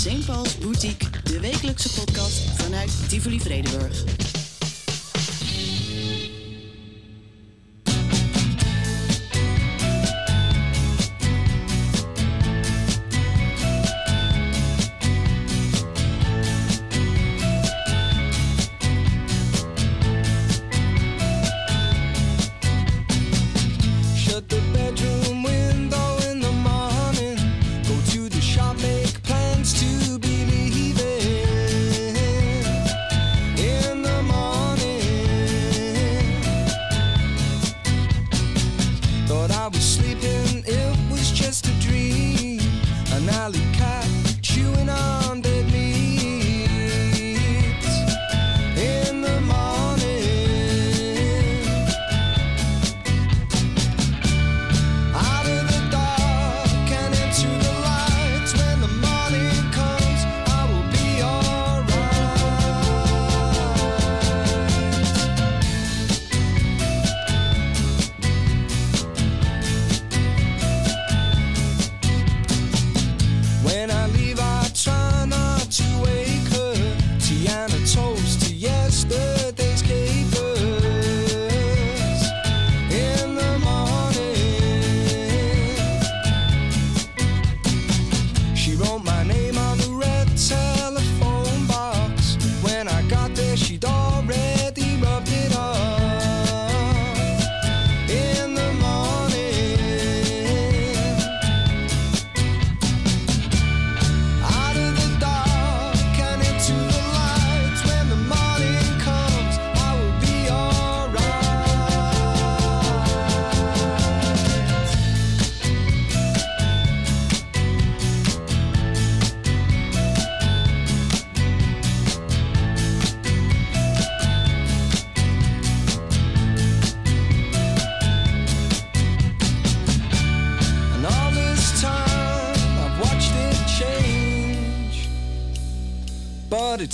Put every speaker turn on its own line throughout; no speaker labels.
St. Paul's Boutique, de wekelijkse podcast vanuit Tivoli Vredenburg.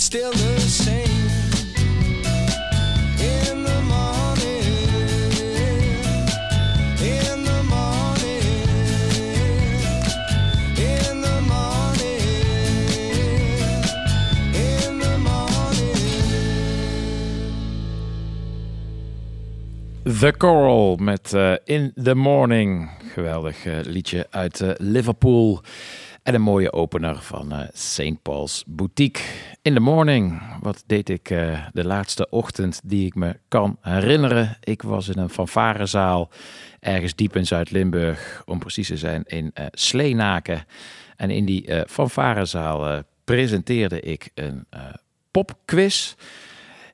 Still the same. In the morning,
Coral met eh, In the Morning. Geweldig eh, liedje uit eh, Liverpool. En een mooie opener van St. Paul's Boutique. In the Morning. Wat deed ik eh, de laatste ochtend die ik me kan herinneren? Ik was in een fanfarezaal ergens diep in Zuid-Limburg. Om precies te zijn in eh Sleenaken. En in die eh fanfarezaal presenteerde ik een popquiz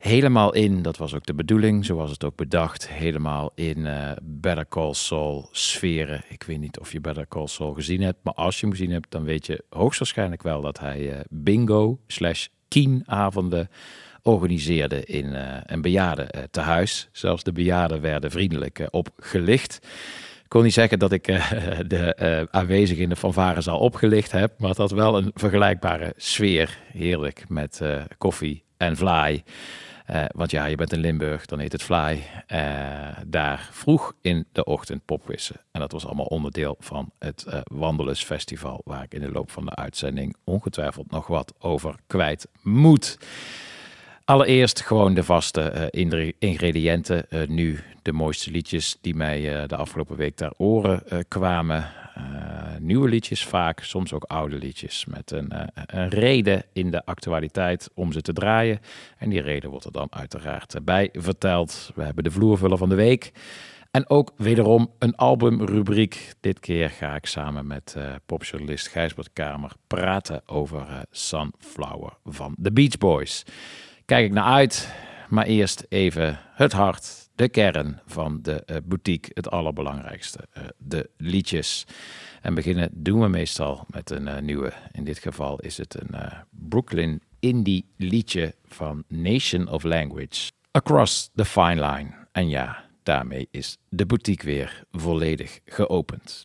helemaal in, dat was ook de bedoeling, zoals het ook bedacht, helemaal in eh, Better Call Saul sferen. Ik weet niet of je Better Call Saul gezien hebt, maar als je hem gezien hebt, dan weet je hoogstwaarschijnlijk wel dat hij eh, bingo slash kienavonden organiseerde in eh, een bejaarden eh, tehuis. Zelfs de bejaarden werden vriendelijk opgelicht. Ik kon niet zeggen dat ik de eh, aanwezigen in de fanfarezaal opgelicht heb, maar het had wel een vergelijkbare sfeer. Heerlijk met koffie en vlaai. Eh, want ja, je bent in Limburg, dan heet het Fly. Eh, daar vroeg in de ochtend popquissen. En dat was allemaal onderdeel van het eh Wandelensfestival, waar ik in de loop van de uitzending ongetwijfeld nog wat over kwijt moet. Allereerst gewoon de vaste ingrediënten. Nu de mooiste liedjes die mij de afgelopen week ter oren kwamen. Eh, nieuwe liedjes vaak, soms ook oude liedjes. Met een, eh, een reden in de actualiteit om ze te draaien. En die reden wordt er dan uiteraard bij verteld. We hebben de vloervuller van de week. En ook wederom een albumrubriek. Dit keer ga ik samen met eh popjournalist Gijsbert Kamer praten over eh, Sunflower van The Beach Boys. Kijk ik naar uit, maar eerst even het hart, de kern van de eh, boutique, het allerbelangrijkste, eh, de liedjes. En beginnen doen we meestal met een eh, nieuwe. In dit geval is het een Brooklyn indie liedje van Nation of Language. Across the Fine Line. En ja, daarmee is de boutique weer volledig geopend.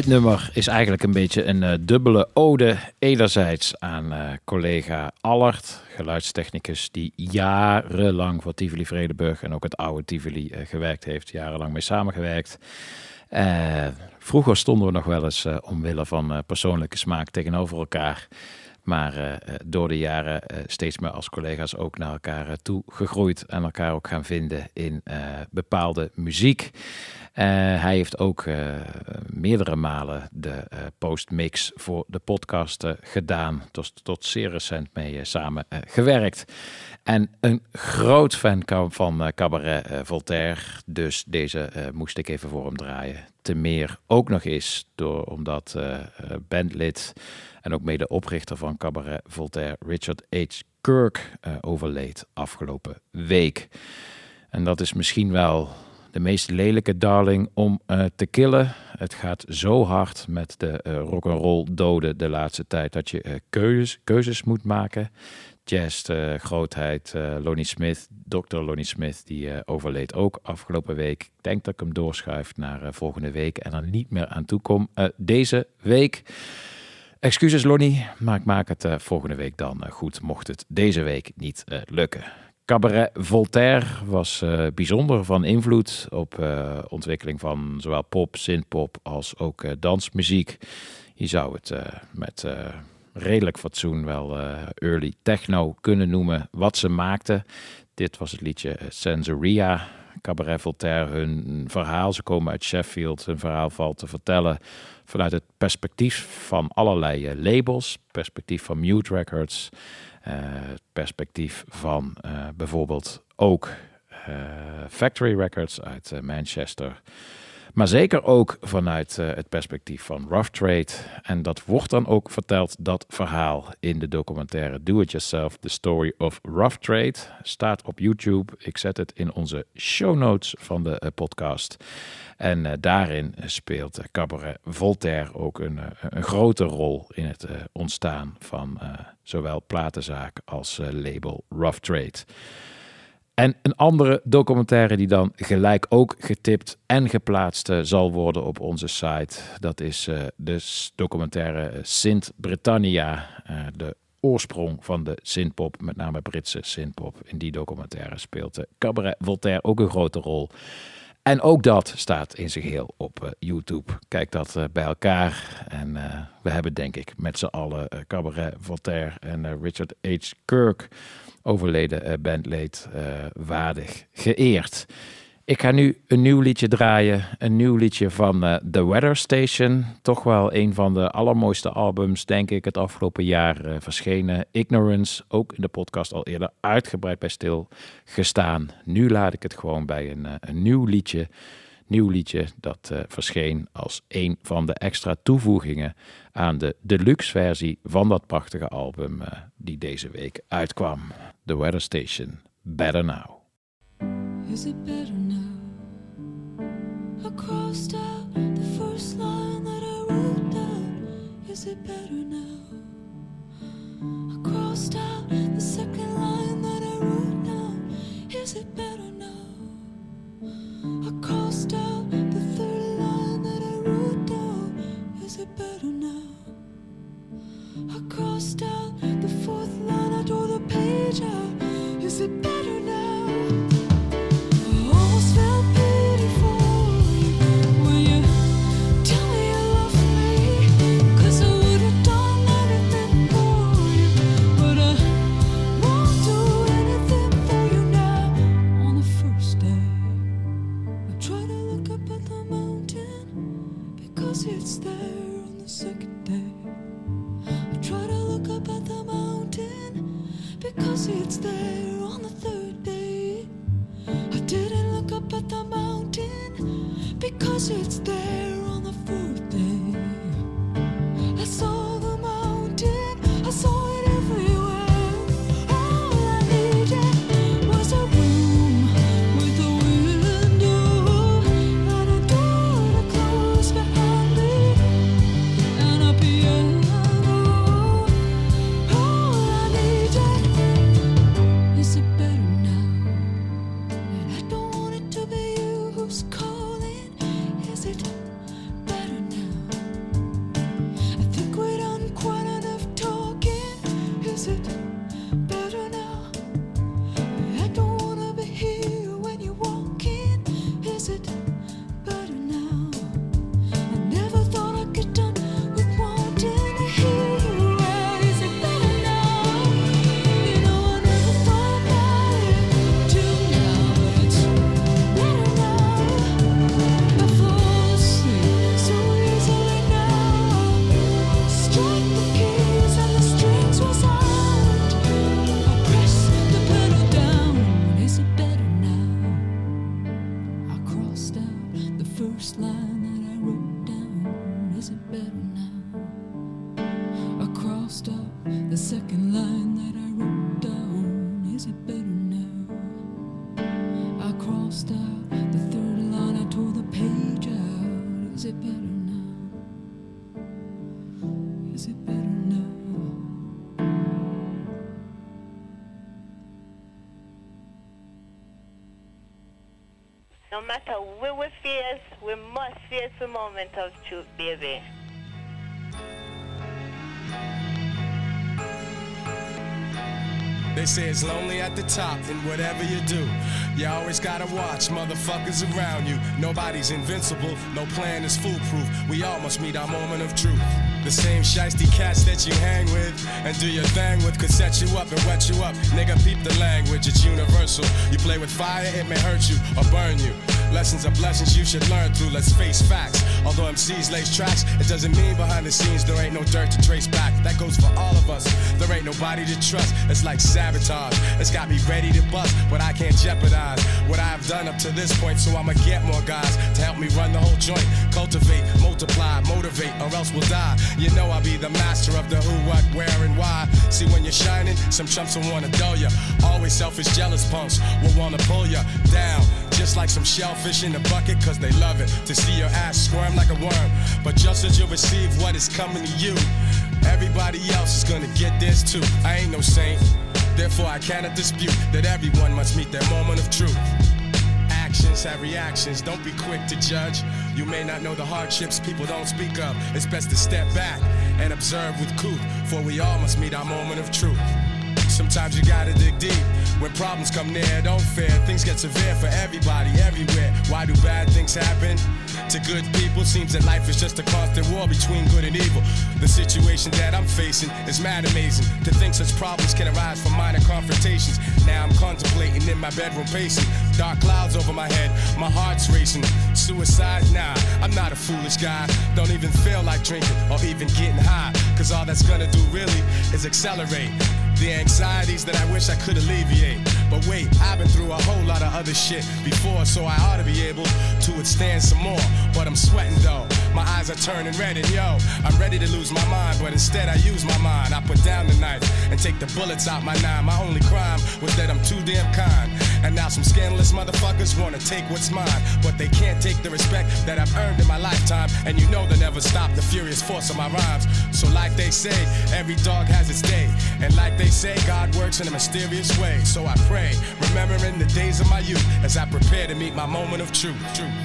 Dit nummer is eigenlijk een beetje een uh, dubbele ode. Enerzijds aan uh, collega Allard, geluidstechnicus die jarenlang voor Tivoli Vredenburg en ook het oude Tivoli uh, gewerkt heeft, jarenlang mee samengewerkt. vroeger stonden we nog wel eens omwille van persoonlijke smaak tegenover elkaar. Maar door de jaren steeds meer als collega's ook naar elkaar toe gegroeid en elkaar ook gaan vinden in bepaalde muziek. Hij heeft ook meerdere malen de postmix voor de podcast gedaan. Tot, tot zeer recent mee samen gewerkt. En een groot fan van Cabaret Voltaire. Dus deze moest ik even voor hem draaien. Te meer ook nog eens door, omdat bandlid en ook medeoprichter van Cabaret Voltaire, Richard H. Kirk, overleed afgelopen week. En dat is misschien wel de meest lelijke darling om uh, te killen. Het gaat zo hard met de uh, rock'n'roll doden de laatste tijd dat je uh, keuzes, keuzes moet maken. Jazz, grootheid, Lonnie Smith, Dr. Lonnie Smith, die overleed ook afgelopen week. Ik denk dat ik hem doorschuif naar volgende week en er niet meer aan toe kom deze week. Excuses Lonnie, maar ik maak het volgende week dan goed, mocht het deze week niet lukken. Cabaret Voltaire was bijzonder van invloed op ontwikkeling van zowel pop, synthpop als ook dansmuziek. Je zou het met redelijk fatsoen wel early techno kunnen noemen wat ze maakten. Dit was het liedje Sensoria. Cabaret Voltaire, hun verhaal, ze komen uit Sheffield, hun verhaal valt te vertellen vanuit het perspectief van allerlei uh, labels, perspectief van Mute Records, uh, perspectief van uh, bijvoorbeeld ook Factory Records uit Manchester. Maar zeker ook vanuit uh, het perspectief van Rough Trade. En dat wordt dan ook verteld, dat verhaal in de documentaire Do It Yourself, The Story of Rough Trade. Staat op YouTube. Ik zet het in onze show notes van de uh, podcast. En uh, daarin speelt Cabaret Voltaire ook een, een grote rol in het ontstaan van zowel platenzaak als label Rough Trade. En een andere documentaire die dan gelijk ook getipt en geplaatst uh, zal worden op onze site. Dat is uh, de documentaire Sint Britannia. Uh, de oorsprong van de synthpop, met name Britse synthpop. In die documentaire speelt Cabaret Voltaire ook een grote rol. En ook dat staat in zijn geheel op YouTube. Kijk dat bij elkaar. En we hebben denk ik met z'n allen Cabaret Voltaire en Richard H. Kirk overleden uh, bandleed uh, waardig geëerd. Ik ga nu een nieuw liedje draaien. Een nieuw liedje van uh, The Weather Station. Toch wel een van de allermooiste albums, denk ik, het afgelopen jaar verschenen. Ignorance, ook in de podcast al eerder uitgebreid bij stil gestaan. Nu laat ik het gewoon bij een, een nieuw liedje. Nieuw liedje dat verscheen als een van de extra toevoegingen aan de deluxe versie van dat prachtige album die deze week uitkwam. The Weather Station, Better Now.
Is it better now? I crossed out the first line that I wrote down. Is it better now? I crossed out the second line that I wrote down. Is it better now? I crossed out the third line that I wrote down. Is it better now? I crossed out the fourth line, I tore the page out. Is it better now? It's there on the third day. I didn't look up at the mountain because it's there
of truth, baby.
They say it's lonely at the top, and whatever you do, you always gotta watch motherfuckers around you. Nobody's invincible, no plan is foolproof. We all must meet our moment of truth. The same shiesty cats that you hang with and do your thing with could set you up and wet you up. Nigga, peep the language, it's universal. You play with fire, it may hurt you or burn you. Lessons are blessings you should learn through, let's face facts. Although MCs lace tracks, it doesn't mean behind the scenes there ain't no dirt to trace back. That goes for all of us. There ain't nobody to trust. It's like sabotage. It's got me ready to bust, but I can't jeopardize what I've done up to this point. So I'ma get more guys to help me run the whole joint. Cultivate, multiply, motivate, or else we'll die. You know I'll be the master of the who, what, where, and why. See when you're shining, some chumps will wanna dull ya. Always selfish, jealous punks will wanna pull ya down. Just like some shellfish in the bucket, cause they love it to see your ass squirm like a worm. But just as you receive what is coming to you, everybody else is gonna get this too. I ain't no saint, therefore I cannot dispute that everyone must meet their moment of truth. Actions have reactions, don't be quick to judge. You may not know the hardships people don't speak of. It's best to step back and observe with couth, for we all must meet our moment of truth. Sometimes you gotta dig deep. When problems come near, don't fear. Things get severe for everybody, everywhere. Why do bad things happen? To good people, seems that life is just a constant war between good and evil. The situation that I'm facing is mad amazing. To think such problems can arise from minor confrontations. Now I'm contemplating in my bedroom pacing. Dark clouds over my head, my heart's racing. Suicide? Nah, I'm not a foolish guy. Don't even feel like drinking or even getting high. Cause all that's gonna do really is accelerate the anxieties that I wish I could alleviate. But wait, I've been through a whole lot of other shit before, so I ought to be able to withstand some more. But I'm sweating though, my eyes are turning red, and yo, I'm ready to lose my mind, but instead I use my mind. I put down the knife and take the bullets out my nine. My only crime was that I'm too damn kind. And now some scandalous motherfuckers wanna take what's mine, but they can't take the respect that I've earned in my lifetime. And you know they'll never stop the furious force of my rhymes. So, like they say, every dog has its day. And like they say, God works in a mysterious way. So I pray, remembering the days of my youth as I prepare to meet my moment of truth. truth,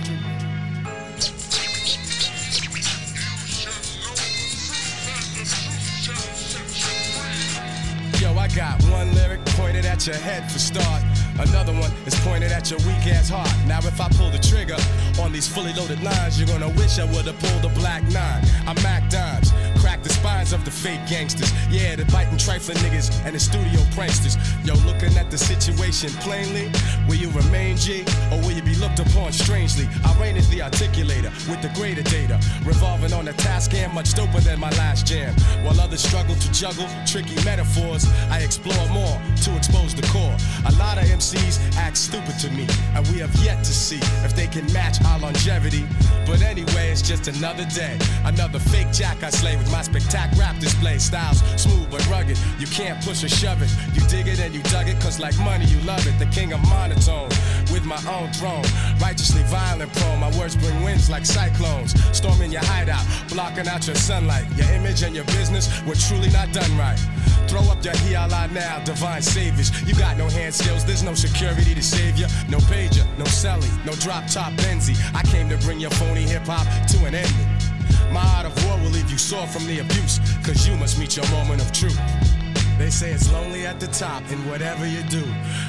Yo, I got one lyric pointed at your head for start. Another one is pointed at your weak ass heart. Now, if I pull the trigger on these fully loaded lines, you're gonna wish I would've pulled the black nine. I'm Mac Dimes, crack the spines of the fake gangsters. Yeah, the biting trifling niggas and the studio pranksters. Yo, looking at the situation plainly, will you remain G or will you be looked upon strangely? I reign as the articulator with the greater data, revolving on a task and much doper than my last jam. While others struggle to juggle tricky metaphors, I explore more to expose the core. A lot of MCs act stupid to me, and we have yet to see if they can match our longevity. But anyway, it's just another day, another fake jack I slay with my spectac rap display. Styles smooth but rugged, you can't push or shove it. You dig it and you dug it, cause like money, you love it. The king of monotone, with my own throne. Righteously violent prone, my words bring winds like cyclones. Storming your hideout, blocking out your sunlight. Your image and your business were truly not done right. Throw up your hiala now, divine saviors. You got no hand skills, there's no security to save you. No pager, no celly, no drop top Benzie. I came to bring your phony hip hop to an ending. My art of war will leave you sore from the abuse, cause you must meet your moment of truth. They say it's lonely at the top, and whatever you do,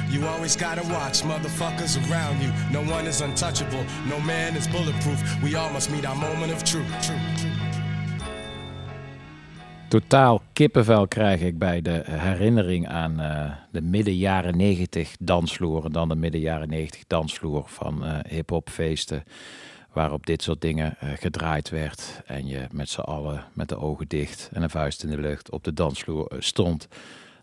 you always gotta watch motherfuckers around you. No one is untouchable, no man is bulletproof. We all must meet our moment of truth.
Totaal kippenvel krijg ik bij de herinnering aan eh, de midden jaren 90 dansvloer. En dan de midden jaren 90 dansvloer van eh hip-hopfeesten. Waarop dit soort dingen eh, gedraaid werd. En je met z'n allen met de ogen dicht en een vuist in de lucht op de dansvloer eh, stond.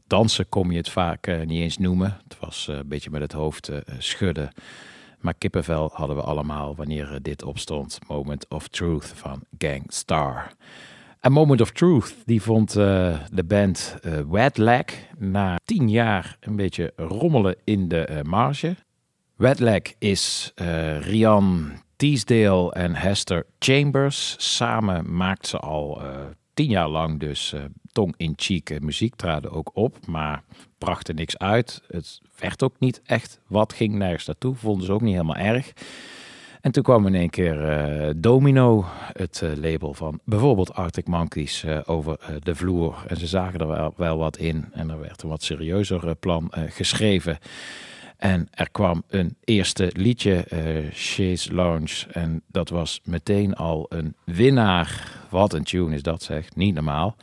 Dansen kom je het vaak eh, niet eens noemen. Het was een beetje met het hoofd schudden. Maar kippenvel hadden we allemaal wanneer dit opstond. Moment of Truth van Gang Star. En Moment of Truth, die vond de band Wet Leg na tien jaar een beetje rommelen in de marge. Wetlag is eh Rian Teasdale en Hester Chambers. Samen maakt ze al eh, tien jaar lang dus eh, tong-in-cheek eh, muziek. Traden ook op, maar brachten niks uit. Het werd ook niet echt wat, ging nergens naartoe. Vonden ze ook niet helemaal erg. En toen kwam in één keer Domino, het label van bijvoorbeeld Arctic Monkeys, over de vloer. En ze zagen er wel, wel wat in. En er werd een wat serieuzer plan geschreven. En er kwam een eerste liedje, Chaise Lounge. En dat was meteen al een winnaar. Wat een tune is dat zeg, niet normaal.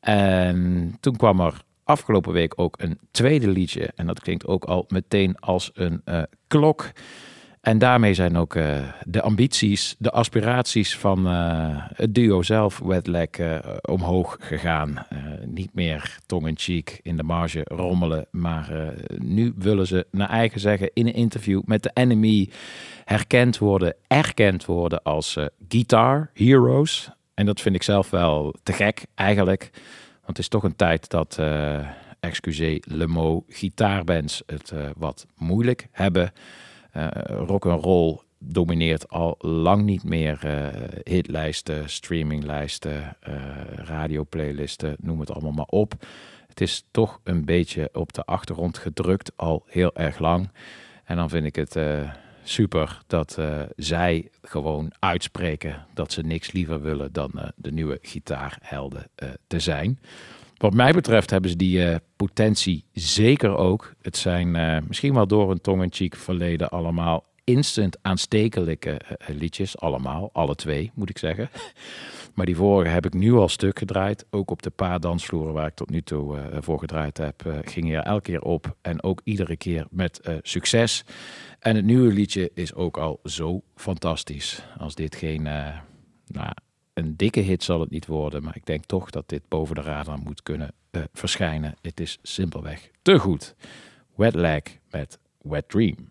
En toen kwam er afgelopen week ook een tweede liedje. En dat klinkt ook al meteen als een eh, klok. En daarmee zijn ook eh, de ambities, de aspiraties van eh, het duo zelf, Wetlag, eh, omhoog gegaan. Niet meer tong-in-cheek in de marge rommelen, maar nu willen ze naar eigen zeggen in een interview met de Enemy herkend worden, erkend worden als guitar heroes. En dat vind ik zelf wel te gek eigenlijk, want het is toch een tijd dat... excusez le mot, gitaarbands het wat moeilijk hebben. Eh rock and roll domineert al lang niet meer eh, hitlijsten, streaminglijsten, eh radioplaylisten, noem het allemaal maar op. Het is toch een beetje op de achtergrond gedrukt al heel erg lang. En dan vind ik het super dat zij gewoon uitspreken dat ze niks liever willen dan de nieuwe gitaarhelden te zijn. Wat mij betreft hebben ze die eh, potentie zeker ook. Het zijn eh, misschien wel door een tong-in-cheek verleden allemaal instant aanstekelijke eh, liedjes. Allemaal, alle twee moet ik zeggen. Maar die vorige heb ik nu al stuk gedraaid. Ook op de paar dansvloeren waar ik tot nu toe voor gedraaid heb, ging er elke keer op. En ook iedere keer met succes. En het nieuwe liedje is ook al zo fantastisch. Als dit geen, nou, een dikke hit zal het niet worden. Maar ik denk toch dat dit boven de radar moet kunnen eh, verschijnen. Het is simpelweg te goed. Wet Lag met Wet Dream.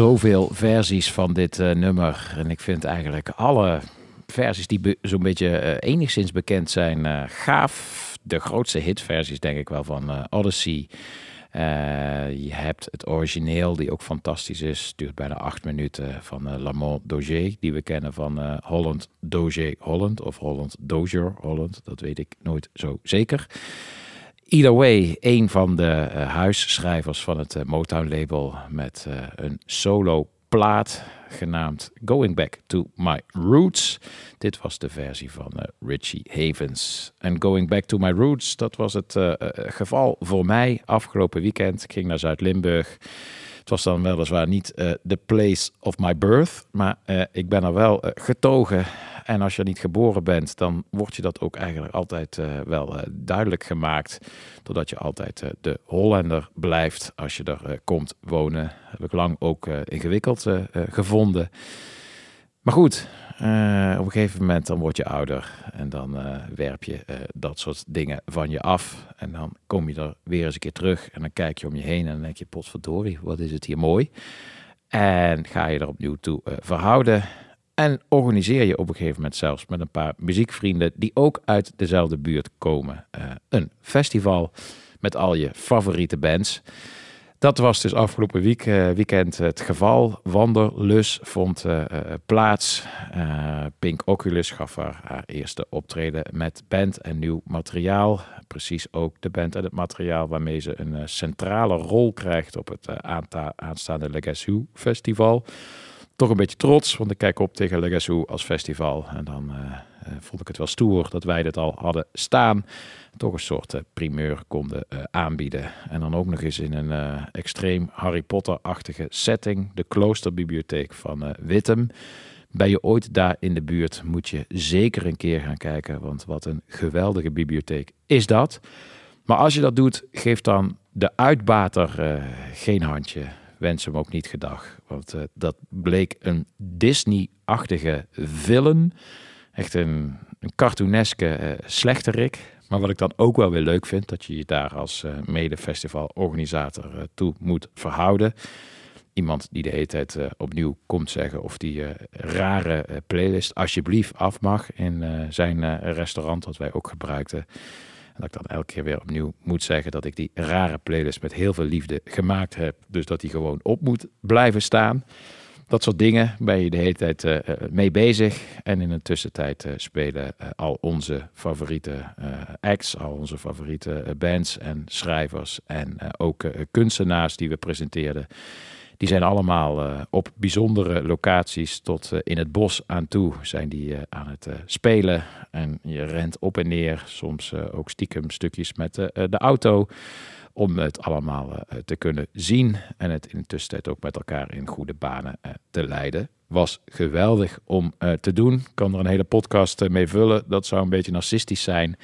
Zoveel versies van dit eh, nummer. En ik vind eigenlijk alle versies die zo'n beetje eh, enigszins bekend zijn eh, gaaf. De grootste hitversies denk ik wel van Odyssey. Je hebt het origineel, die ook fantastisch is. Duurt bijna acht minuten van Lamont Dozier, die we kennen van Holland Dozier Holland. Of Holland Dozier Holland, dat weet ik nooit zo zeker. Either way, een van de eh, huisschrijvers van het eh, Motown-label met eh, een solo plaat genaamd Going Back to My Roots. Dit was de versie van Richie Havens. En Going Back to My Roots, dat was het geval voor mij afgelopen weekend. Ik ging naar Zuid-Limburg. Het was dan weliswaar niet the place of my birth, maar ik ben er wel getogen. En als je niet geboren bent, dan wordt je dat ook eigenlijk altijd eh, wel eh, duidelijk gemaakt. Doordat je altijd eh, de Hollander blijft als je er komt wonen. Heb ik lang ook ingewikkeld gevonden. Maar goed, op een gegeven moment dan word je ouder. En dan werp je dat soort dingen van je af. En dan kom je er weer eens een keer terug. En dan kijk je om je heen en dan denk je, potverdorie, wat is het hier mooi. En ga je er opnieuw toe verhouden. En organiseer je op een gegeven moment zelfs met een paar muziekvrienden die ook uit dezelfde buurt komen. eh, een festival met al je favoriete bands. Dat was dus afgelopen week, eh, weekend het geval. Wanderlus vond eh, plaats. Pink Oculus gaf haar, haar eerste optreden met band en nieuw materiaal. Precies ook de band en het materiaal waarmee ze een centrale rol krijgt op het aanstaande Legacy Festival toch een beetje trots, want ik kijk op tegen Legacy als festival. En dan eh, eh, vond ik het wel stoer dat wij dit al hadden staan. Toch een soort eh, primeur konden aanbieden. En dan ook nog eens in een extreem Harry Potter-achtige setting. De kloosterbibliotheek van Wittem. Ben je ooit daar in de buurt, moet je zeker een keer gaan kijken. Want wat een geweldige bibliotheek is dat. Maar als je dat doet, geef dan de uitbater geen handje. Wens hem ook niet gedag. Want eh, dat bleek een Disney-achtige film. Echt een, een cartooneske eh, slechterik. Maar wat ik dan ook wel weer leuk vind, dat je je daar als eh mede-festivalorganisator toe moet verhouden. Iemand die de hele tijd opnieuw komt zeggen of die rare playlist alsjeblieft af mag in zijn restaurant, dat wij ook gebruikten. Dat ik dan elke keer weer opnieuw moet zeggen dat ik die rare playlist met heel veel liefde gemaakt heb. Dus dat die gewoon op moet blijven staan. Dat soort dingen ben je de hele tijd eh, eh, mee bezig. En in de tussentijd eh, spelen al onze favoriete acts, al onze favoriete bands en schrijvers en ook kunstenaars die we presenteerden. Die zijn allemaal eh, op bijzondere locaties tot eh, in het bos aan toe zijn die eh, aan het spelen. En je rent op en neer, soms ook stiekem stukjes met de auto om het allemaal te kunnen zien en het in tussentijd ook met elkaar in goede banen te leiden. Was geweldig om te doen. Kan er een hele podcast mee vullen. Dat zou een beetje narcistisch zijn.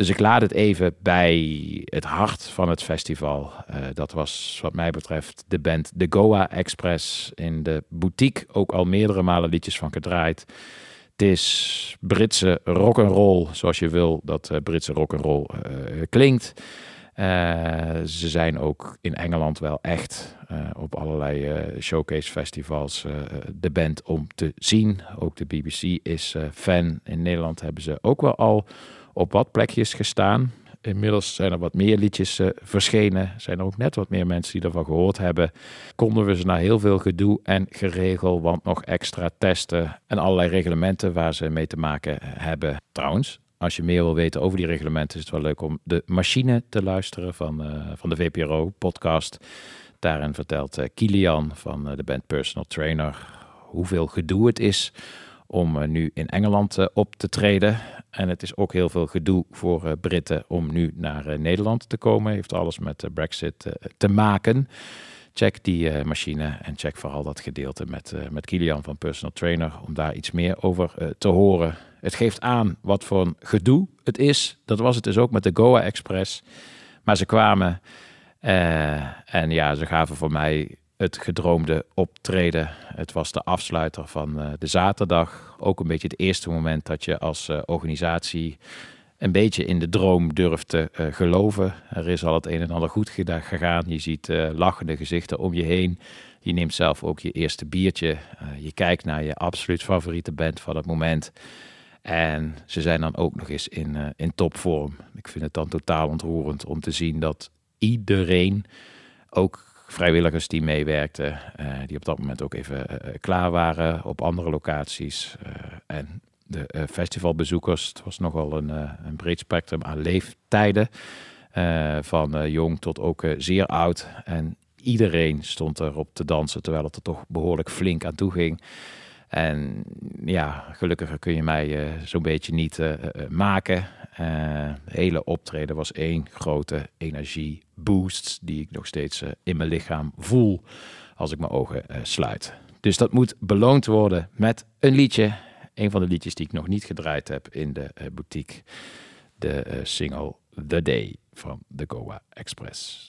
Dus ik laat het even bij het hart van het festival. Eh, dat was wat mij betreft de band The Goa Express in de boutique. Ook al meerdere malen liedjes van gedraaid. Het is Britse rock'n'roll, zoals je wil dat eh, Britse rock'n'roll eh klinkt. Ze zijn ook in Engeland wel echt op allerlei showcase festivals de band om te zien. Ook de BBC is fan. In Nederland hebben ze ook wel al op wat plekjes gestaan. Inmiddels zijn er wat meer liedjes eh, verschenen. Zijn er ook net wat meer mensen die ervan gehoord hebben. Konden we ze na heel veel gedoe en geregel, want nog extra testen en allerlei reglementen waar ze mee te maken hebben. Trouwens, als je meer wil weten over die reglementen, is het wel leuk om de machine te luisteren van, eh, van de VPRO-podcast. Daarin vertelt eh, Kilian van eh, de band Personal Trainer hoeveel gedoe het is om eh, nu in Engeland eh, op te treden. En het is ook heel veel gedoe voor eh, Britten om nu naar eh, Nederland te komen. Heeft alles met de Brexit te maken. Check die machine en check vooral dat gedeelte met, met Kilian van Personal Trainer om daar iets meer over te horen. Het geeft aan wat voor een gedoe het is. Dat was het dus ook met de Goa Express. Maar ze kwamen en ja, ze gaven voor mij het gedroomde optreden. Het was de afsluiter van eh, de zaterdag. Ook een beetje het eerste moment dat je als eh, organisatie een beetje in de droom durft te eh, geloven. Er is al het een en ander goed gegaan. Je ziet lachende gezichten om je heen. Je neemt zelf ook je eerste biertje. Je kijkt naar je absoluut favoriete band van het moment. En ze zijn dan ook nog eens in, in topvorm. Ik vind het dan totaal ontroerend om te zien dat iedereen, ook vrijwilligers die meewerkten, eh, die op dat moment ook even eh, klaar waren op andere locaties. eh, en de eh, festivalbezoekers, het was nogal een, eh, een breed spectrum aan leeftijden. eh, van eh, jong tot ook eh, zeer oud. En iedereen stond erop te dansen, terwijl het er toch behoorlijk flink aan toe ging. En ja, gelukkiger kun je mij eh, zo'n beetje niet eh, eh, maken. Eh, de hele optreden was één grote energieboost die ik nog steeds eh, in mijn lichaam voel als ik mijn ogen eh, sluit. Dus dat moet beloond worden met een liedje. Een van de liedjes die ik nog niet gedraaid heb in de eh, boutique. De eh, single The Day van de Goa Express.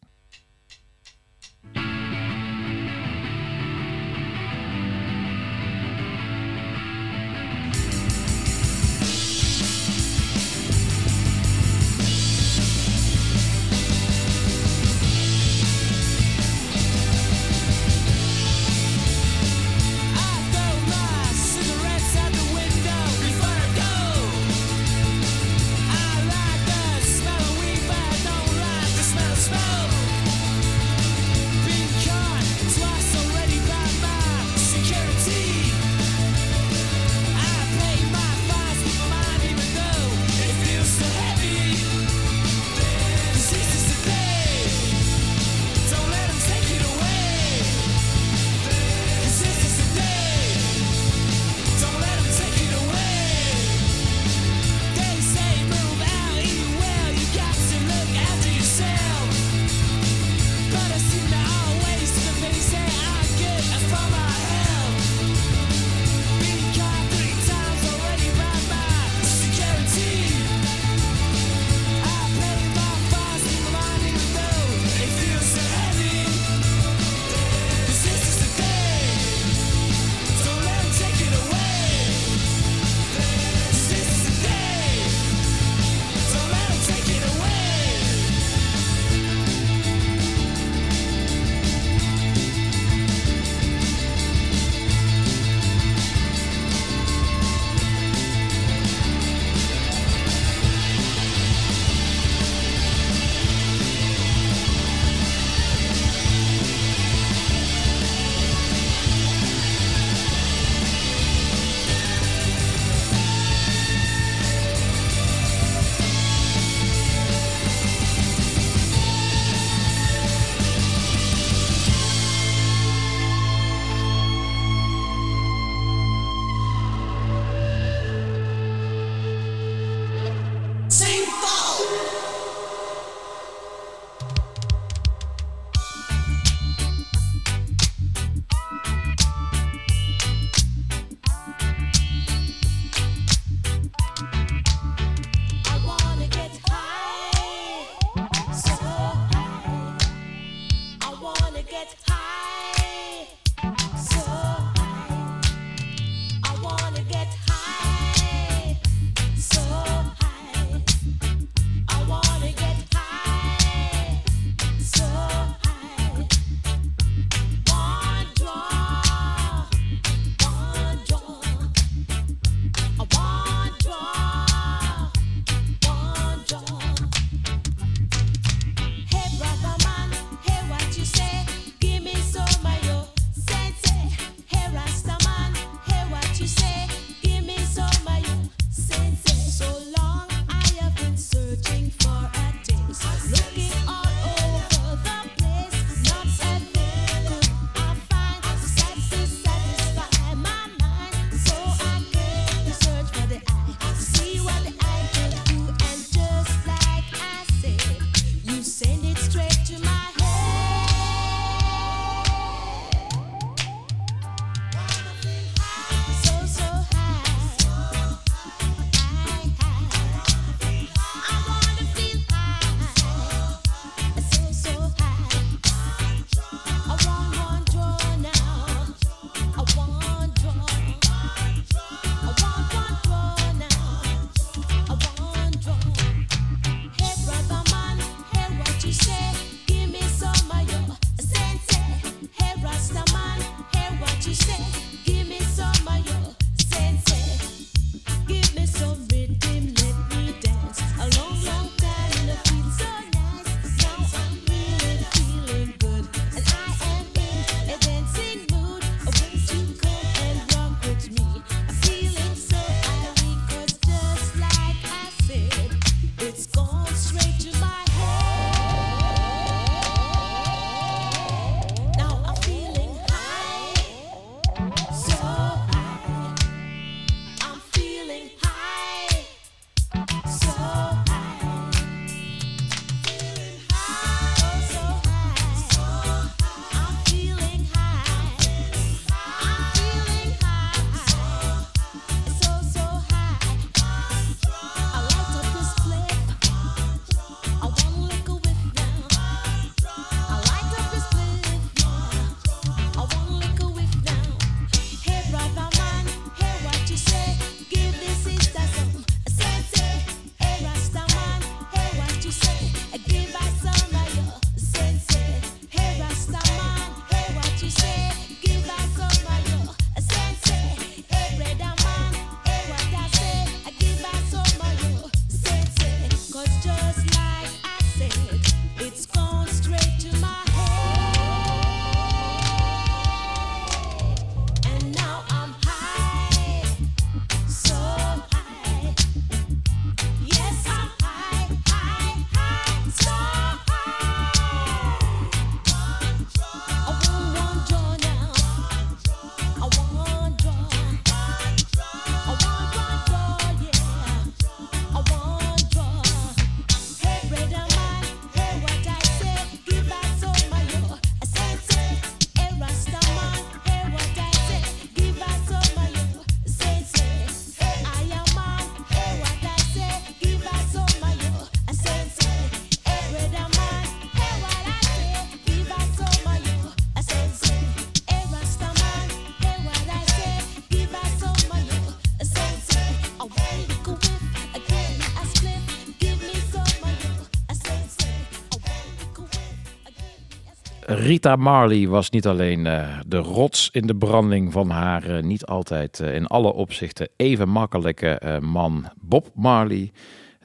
Rita Marley was niet alleen eh, de rots in de branding van haar eh, niet altijd eh, in alle opzichten even makkelijke man Bob Marley.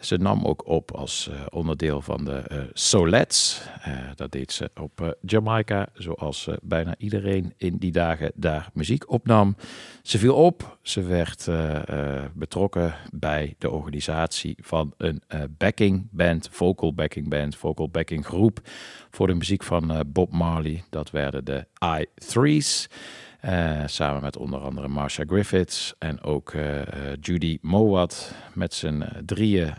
Ze nam ook op als eh, onderdeel van de uh, Solets. Eh, dat deed ze op Jamaica, zoals bijna iedereen in die dagen daar muziek opnam. Ze viel op, ze werd betrokken bij de organisatie van een backing band, vocal backing band, vocal backing groep voor de muziek van Bob Marley. Dat werden de I3's. Eh, samen met onder andere Marsha Griffiths en ook eh, eh, Judy Mowat. Met z'n drieën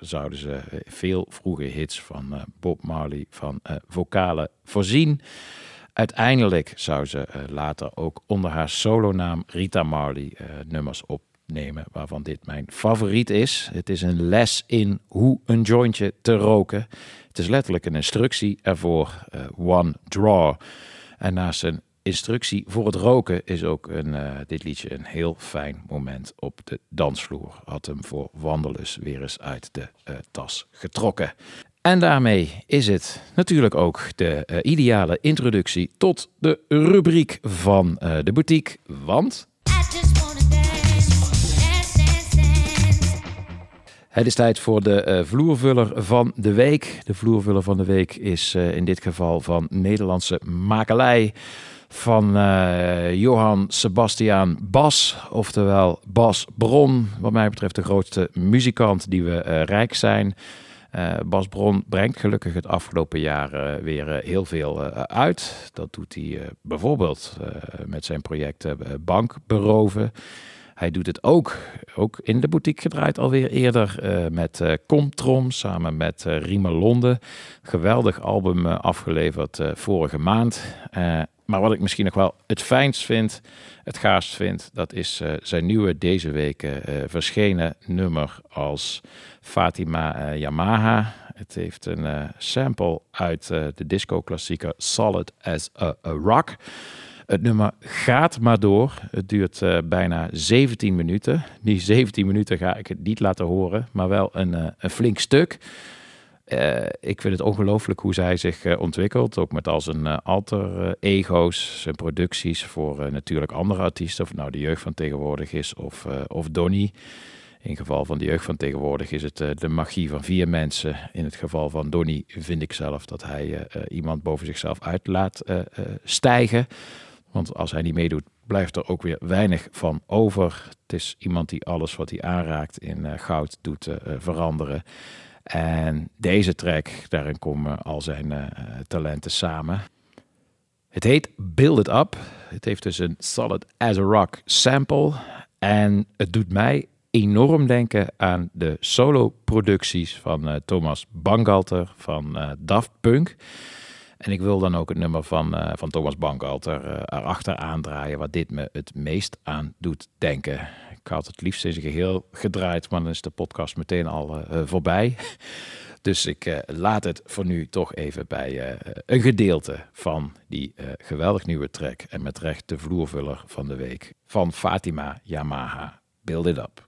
zouden ze veel vroege hits van Bob Marley van vocalen voorzien. Uiteindelijk zou ze later ook onder haar solonaam Rita Marley nummers opnemen, waarvan dit mijn favoriet is. Het is een les in hoe een jointje te roken. Het is letterlijk een instructie ervoor. one draw. En naast een instructie voor het roken is ook een, eh, dit liedje een heel fijn moment op de dansvloer. Had hem voor Wandelus weer eens uit de eh, tas getrokken. En daarmee is het natuurlijk ook de eh, ideale introductie tot de rubriek van de boutique. Want. Het is tijd voor de vloervuller van de week. De vloervuller van de week is in dit geval van Nederlandse makelij van eh, Johan Sebastiaan Bas, oftewel Bas Bron. Wat mij betreft de grootste muzikant die we eh, rijk zijn. Eh, Bas Bron brengt gelukkig het afgelopen jaar weer heel veel uit. Dat doet hij bijvoorbeeld met zijn project Bank Beroven. Hij doet het ook, ook in de boutique gedraaid alweer eerder, met eh Comtrom samen met eh Riemer Londen. Geweldig album afgeleverd vorige maand. Maar wat ik misschien nog wel het fijnst vind, het gaarst vind, dat is eh, zijn nieuwe deze week eh, eh, verschenen nummer als Fatima Yamaha. Het heeft een sample uit de disco-klassieker Solid as a, Rock. Het nummer gaat maar door. Het duurt bijna 17 minuten. Die 17 minuten ga ik het niet laten horen, maar wel een, een flink stuk. Eh, ik vind het ongelooflijk hoe zij zich eh, ontwikkelt. Ook met al zijn eh, alter ego's, zijn producties voor natuurlijk andere artiesten. Of het nou de jeugd van tegenwoordig is of, of Donny. In geval van de jeugd van tegenwoordig is het de magie van vier mensen. In het geval van Donny vind ik zelf dat hij iemand boven zichzelf uit laat stijgen. Want als hij niet meedoet, blijft er ook weer weinig van over. Het is iemand die alles wat hij aanraakt in goud doet veranderen. En deze track, daarin komen al zijn eh, talenten samen. Het heet Build It Up. Het heeft dus een Solid as a Rock sample. En het doet mij enorm denken aan de solo-producties van eh, Thomas Bangalter van eh, Daft Punk. En ik wil dan ook het nummer van, van Thomas Bangalter erachter aandraaien, wat dit me het meest aan doet denken. Ik had het liefst in zijn geheel gedraaid, maar dan is de podcast meteen al eh, eh, voorbij. Dus ik eh, laat het voor nu toch even bij een gedeelte van die geweldig nieuwe track. En met recht de vloervuller van de week van Fatima Yamaha. Build it up.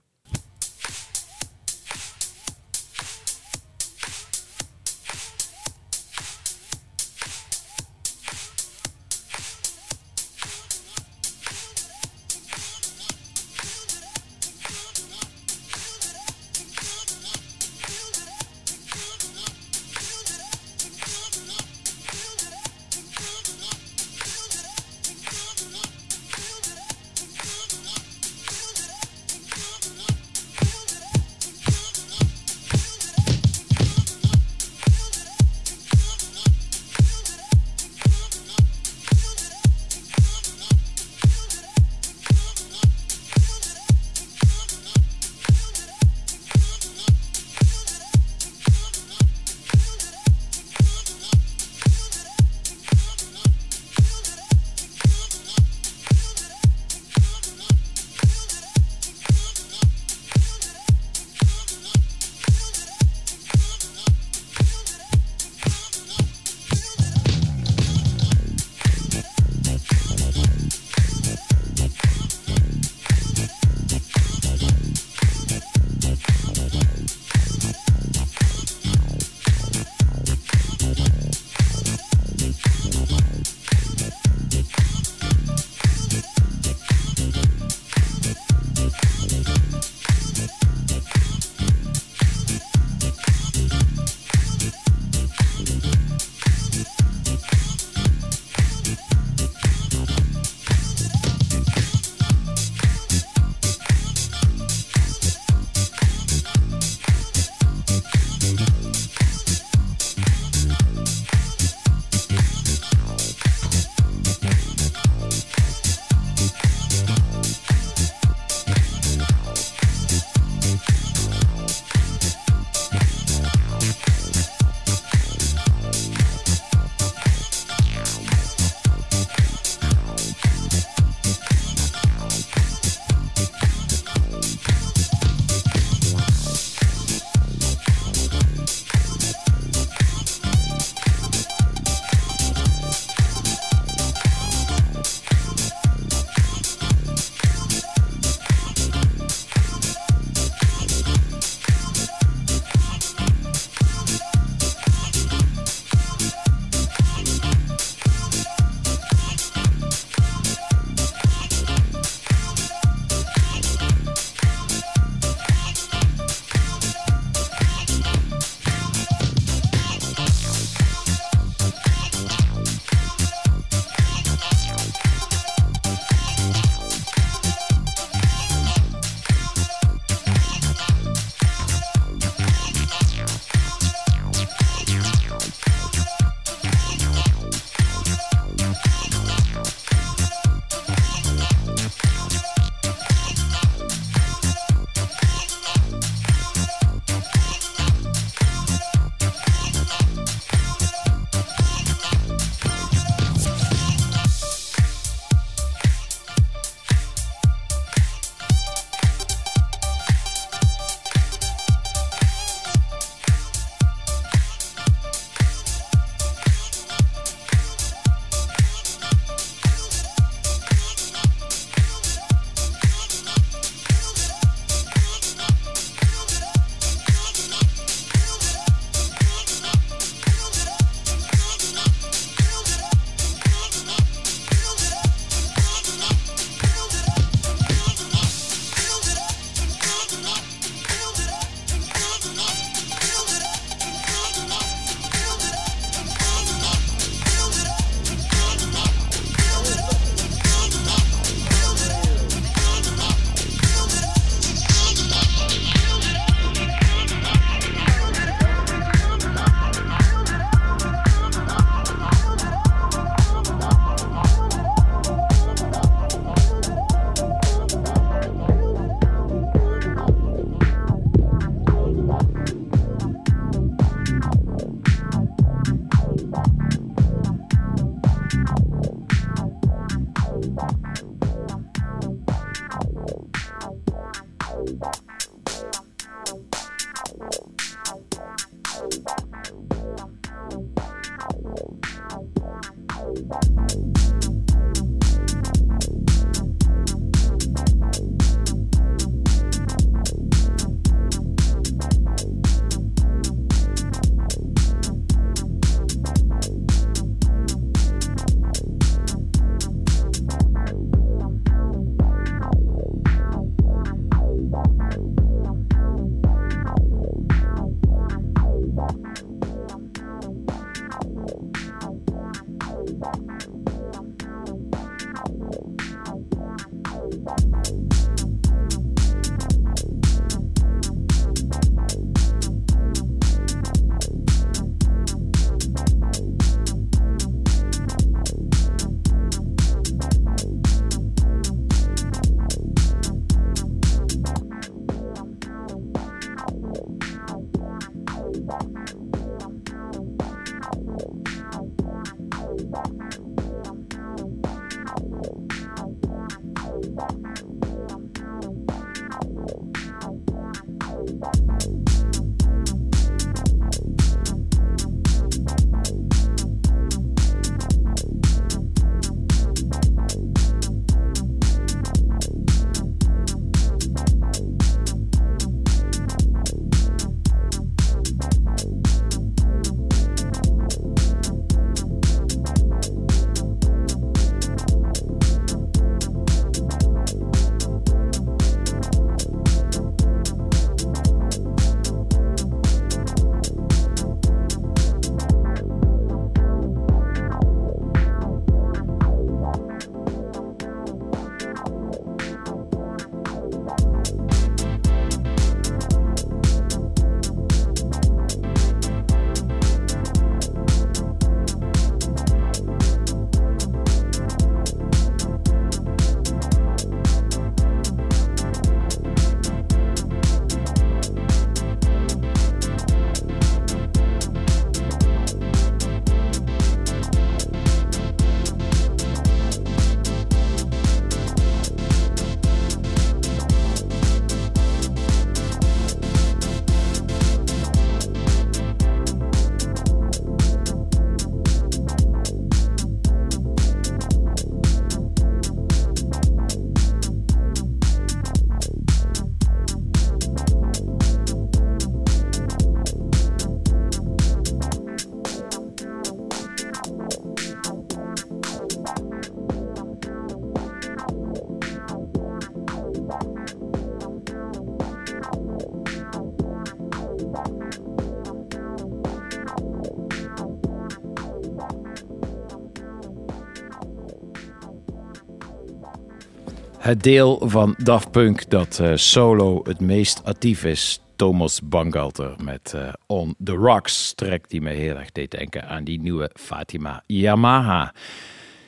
Het deel van Daft Punk dat eh, solo het meest actief is. Thomas Bangalter met eh, On The Rocks. Track die me heel erg deed denken aan die nieuwe Fatima Yamaha.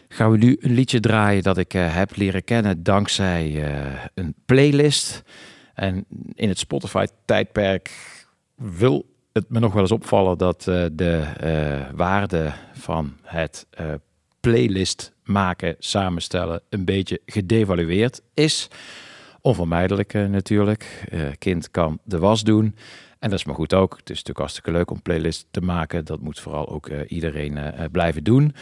Gaan we nu een liedje draaien dat ik eh, heb leren kennen dankzij een playlist. En in het Spotify-tijdperk wil het me nog wel eens opvallen dat de waarde van het playlist maken, samenstellen, een beetje gedevalueerd is. Onvermijdelijk eh, natuurlijk. Eh, kind kan de was doen. En dat is maar goed ook. Het is natuurlijk hartstikke leuk om playlist te maken. Dat moet vooral ook eh, iedereen blijven doen.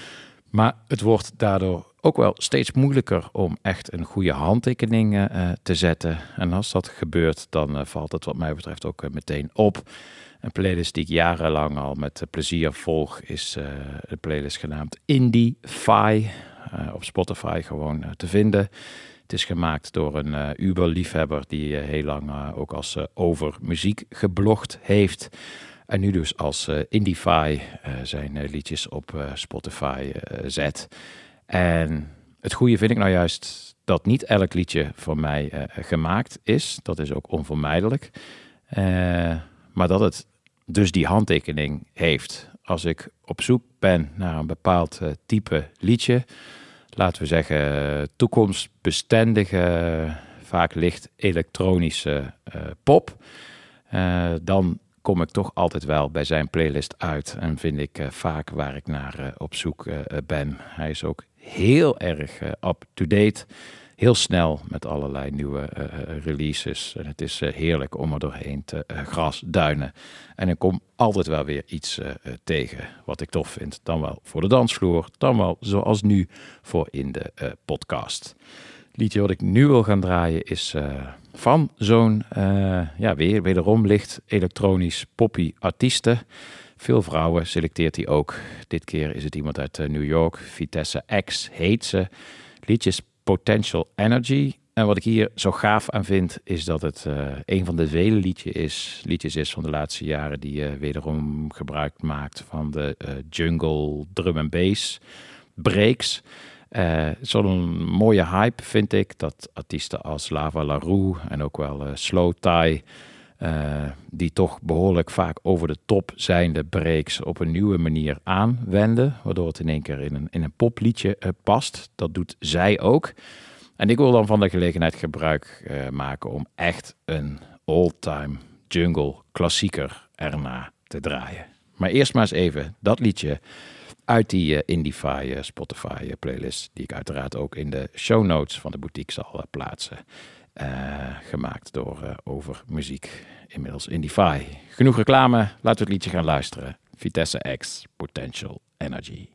Maar het wordt daardoor ook wel steeds moeilijker om echt een goede handtekening te zetten. En als dat gebeurt, dan valt het wat mij betreft ook meteen op. Een playlist die ik jarenlang al met plezier volg is een playlist genaamd Indie-Fi. Eh, op Spotify gewoon eh, te vinden. Het is gemaakt door een eh, Uber-liefhebber die heel lang ook als over muziek geblogd heeft. En nu dus als Indie-Fi eh, zijn liedjes op Spotify zet. En het goede vind ik nou juist dat niet elk liedje voor mij gemaakt is. Dat is ook onvermijdelijk. Maar dat het dus die handtekening heeft. Als ik op zoek ben naar een bepaald type liedje, laten we zeggen toekomstbestendige, vaak licht elektronische eh, pop, eh, dan kom ik toch altijd wel bij zijn playlist uit en vind ik eh, vaak waar ik naar op zoek ben. Hij is ook heel erg up-to-date. Heel snel met allerlei nieuwe eh, eh, releases. En het is eh, heerlijk om er doorheen te eh, grasduinen. En ik kom altijd wel weer iets eh, eh, tegen wat ik tof vind. Dan wel voor de dansvloer, dan wel zoals nu voor in de eh, podcast. Liedje wat ik nu wil gaan draaien is eh, van zo'n, eh, ja, weer, wederom licht elektronisch poppy artiesten. Veel vrouwen selecteert hij ook. Dit keer is het iemand uit eh, New York. Vitesse X heet ze. Liedjes Potential Energy. En wat ik hier zo gaaf aan vind, is dat het eh, een van de vele liedjes is, liedjes is van de laatste jaren die eh, wederom gebruik maakt van de eh, jungle drum en bass breaks. Zo'n mooie hype vind ik dat artiesten als Lava LaRue en ook wel Slow Tie, eh, die toch behoorlijk vaak over de top zijnde breaks op een nieuwe manier aanwenden, waardoor het in één keer in een, in een popliedje eh, past. Dat doet zij ook. En ik wil dan van de gelegenheid gebruik eh, maken om echt een all-time jungle klassieker erna te draaien. Maar eerst maar eens even dat liedje uit die Indify Spotify playlist, die ik uiteraard ook in de show notes van de boutique zal plaatsen. Eh, gemaakt door eh, Over Muziek, inmiddels Indify. Genoeg reclame, laten we het liedje gaan luisteren. Vitesse X, Potential Energy.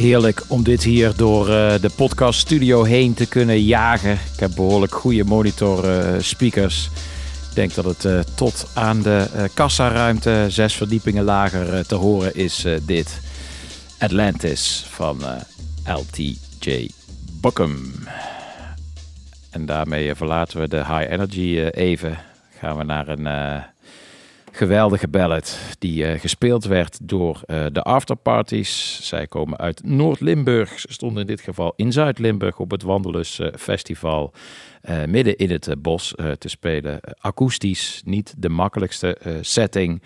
Heerlijk om dit hier door eh, de podcast studio heen te kunnen jagen. Ik heb behoorlijk goede monitor eh, speakers. Ik denk dat het eh, tot aan de kassaruimte, zes verdiepingen lager, te horen is dit. Atlantis van LTJ Buckham. En daarmee verlaten we de high energy even. Gaan we naar een geweldige ballad die eh, gespeeld werd door eh, de afterparties. Zij komen uit Noord-Limburg. Ze stonden in dit geval in Zuid-Limburg op het Wandelus Festival. eh, midden in het bos te spelen. Akoestisch, niet de makkelijkste setting.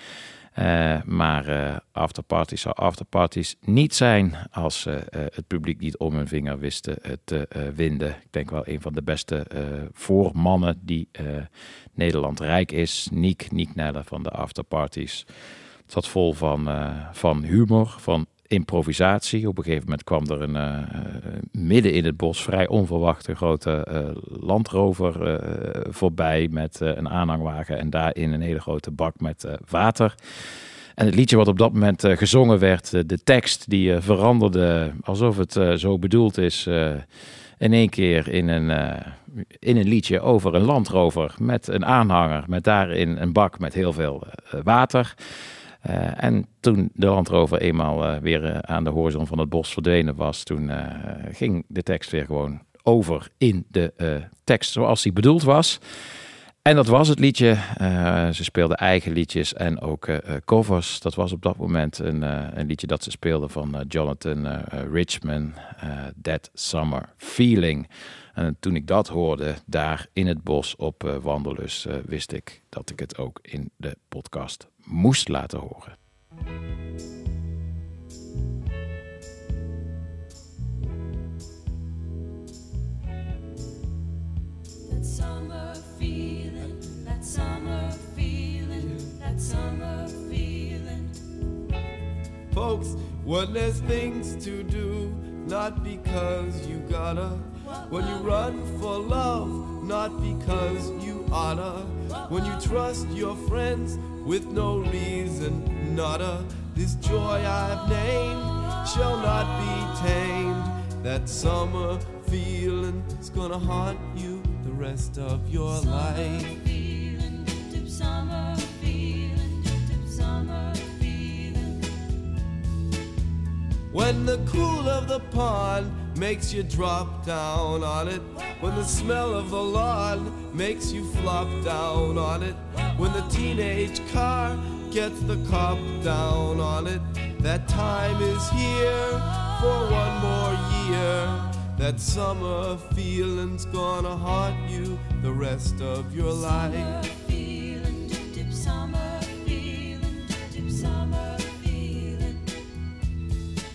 Maar afterparties zou afterparties niet zijn als het publiek niet om hun vinger wisten te winden. Ik denk wel een van de beste voormannen die Nederland rijk is. Niek, Niek Nelle van de afterparties. Het zat vol van, eh, van humor, van improvisatie. Op een gegeven moment kwam er een eh, midden in het bos vrij onverwachte grote eh, landrover eh, voorbij met eh, een aanhangwagen en daarin een hele grote bak met eh, water. En het liedje wat op dat moment eh, gezongen werd, eh, de tekst die eh, veranderde alsof het eh, zo bedoeld is, eh, in één keer in een, eh, in een liedje over een landrover met een aanhanger, met daarin een bak met heel veel eh, water. Eh, en toen de landrover eenmaal eh, weer eh, aan de horizon van het bos verdwenen was, toen ging de tekst weer gewoon over in de tekst zoals die bedoeld was. En dat was het liedje. Ze speelden eigen liedjes en ook covers. Dat was op dat moment een, een liedje dat ze speelden van Jonathan eh, That Summer Feeling. En toen ik dat hoorde, daar in het bos op Wandelus, wist ik dat ik het ook in de podcast moest laten horen.
That summer feeling, that summer feeling, that summer feeling.
Folks, when there's things to do, not because you gotta. When you run for love, not because you oughta. When you trust your friends with no reason, Not nada. This joy I've named shall not be tamed. That summer feeling is gonna haunt you the rest of your life.
Feeling, dip summer feeling, dip summer feeling.
When the cool of the pond makes you drop down on it. When the smell of the lawn makes you flop down on it. When the teenage car gets the cop down on it. That time is here for one more year. That summer feeling's gonna haunt you the rest of your life.
Feeling, dip summer feeling, dip summer feeling.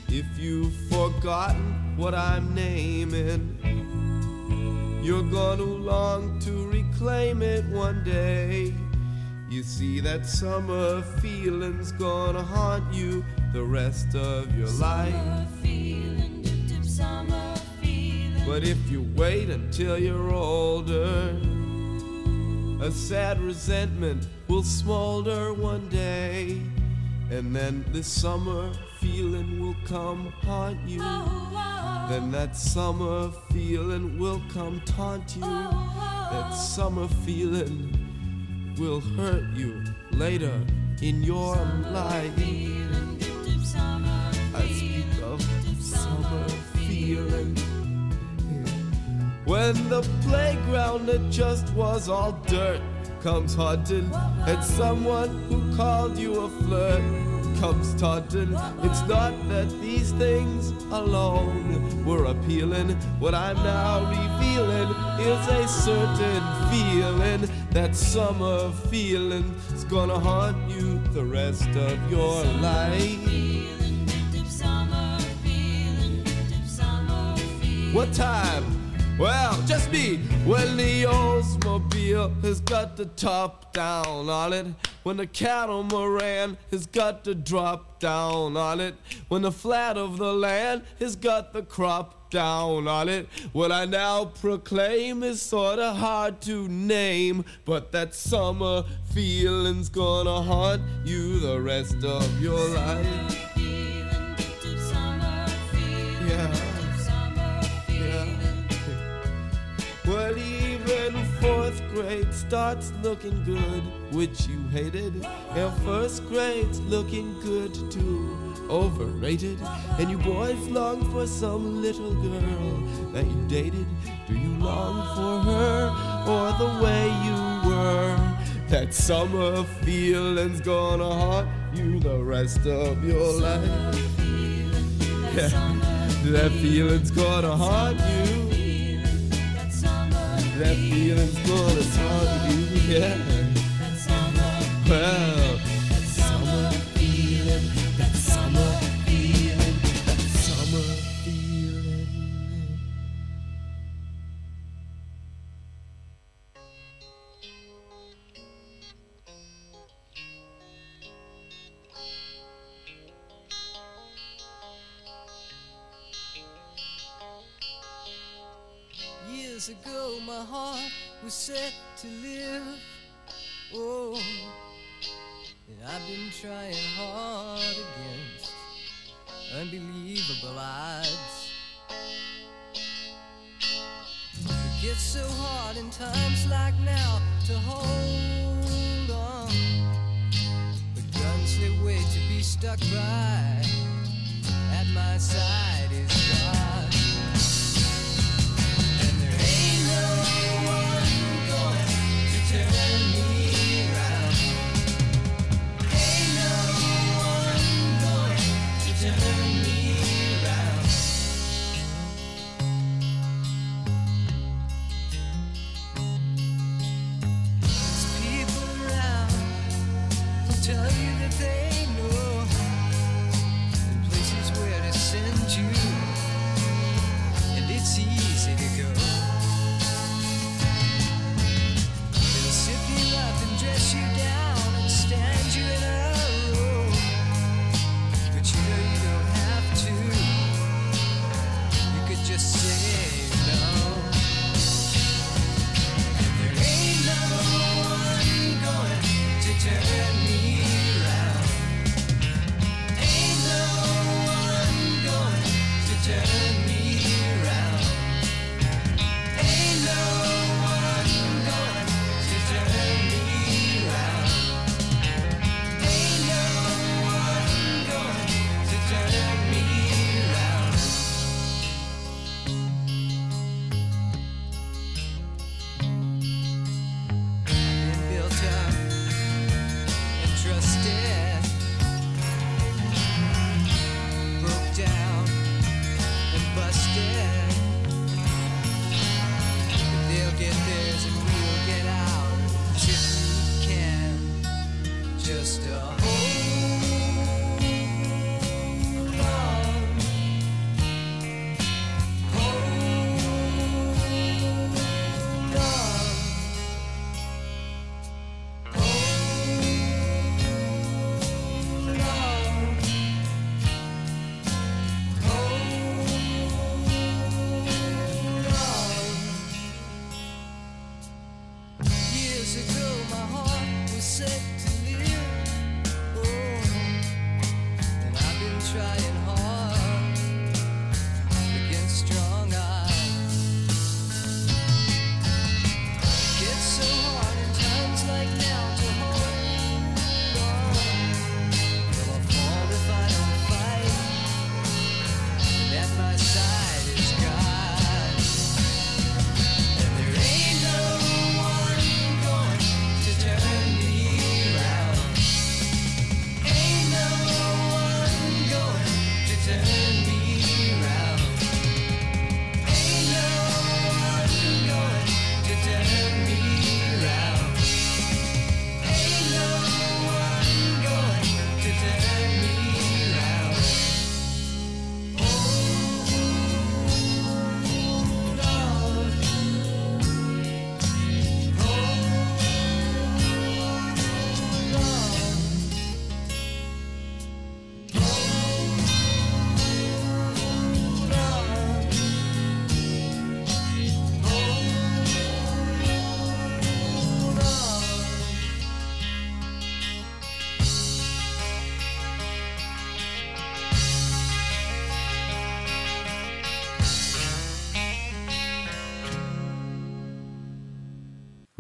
If you've forgotten what I'm naming, you're gonna long to reclaim it one day. You see, that summer feeling's gonna haunt you the rest of your life.
Feeling, dip summer feeling.
But if you wait until you're older, a sad resentment will smolder one day. And then this summer feeling will come haunt you. Then that summer feeling will come taunt you. That summer feeling will hurt you later in your life.
Dip summer
I speak of summer feeling. When the playground that just was all dirt comes haunting, and someone who called you a flirt comes taunting, it's not that these things alone were appealing. What I'm now revealing is a certain feeling. That summer feeling is gonna haunt you the rest of your life.
feeling, feeling.
What time? Well, just me. When the Oldsmobile has got the top down on it. When the catamaran has got the drop down on it. When the flat of the land has got the crop down on it. What I now proclaim is sorta hard to name. But that summer feeling's gonna haunt you the rest of your life. Grade starts looking good, which you hated. And first grade's looking good too, overrated. And you boys long for some little girl that you dated. Do you long for her or the way you were? That summer feeling's gonna haunt you the rest of your life. Yeah. That feeling's gonna haunt you. That feeling's gonna haunt you, yeah. Well,
set to live. Oh, I've been trying hard against unbelievable odds. It gets so hard in times like now to hold on. But guns they wait to be stuck by. At my side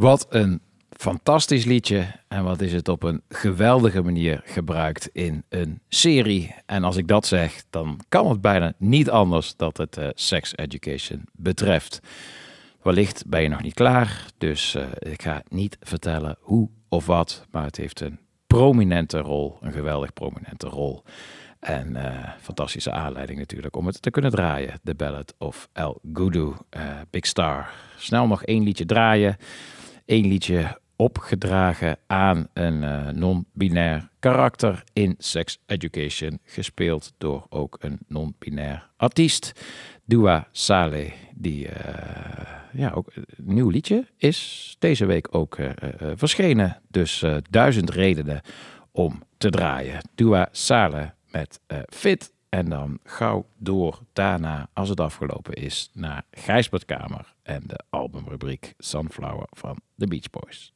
Wat een fantastisch liedje. En wat is het op een geweldige manier gebruikt in een serie. En als ik dat zeg, dan kan het bijna niet anders dat het eh, sex education betreft. Wellicht ben je nog niet klaar, dus eh, ik ga niet vertellen hoe of wat. Maar het heeft een prominente rol, een geweldig prominente rol. En eh, fantastische aanleiding natuurlijk om het te kunnen draaien. The Ballad of El Gudu, Big Star. Snel nog één liedje draaien. Eén liedje opgedragen aan een eh, non-binair karakter in Sex Education. Gespeeld door ook een non-binair artiest. Dua Saleh, die eh, ja, ook een nieuw liedje is deze week ook eh, verschenen. Dus duizend redenen om te draaien. Dua Saleh met Fit. En dan gauw door daarna, als het afgelopen is, naar Gijsbertkamer en de albumrubriek Sunflower van The Beach Boys.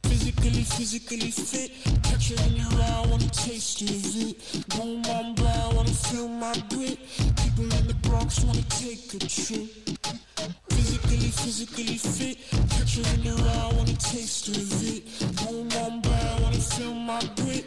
Physically, physically fit. Catch it in your eye, wanna taste of it. Boom, boom, blah, wanna feel my grit. People in the Bronx wanna take a trip. Physically, physically fit. Catch it in your eye, wanna taste of it. Boom, boom, blah, wanna feel my grit.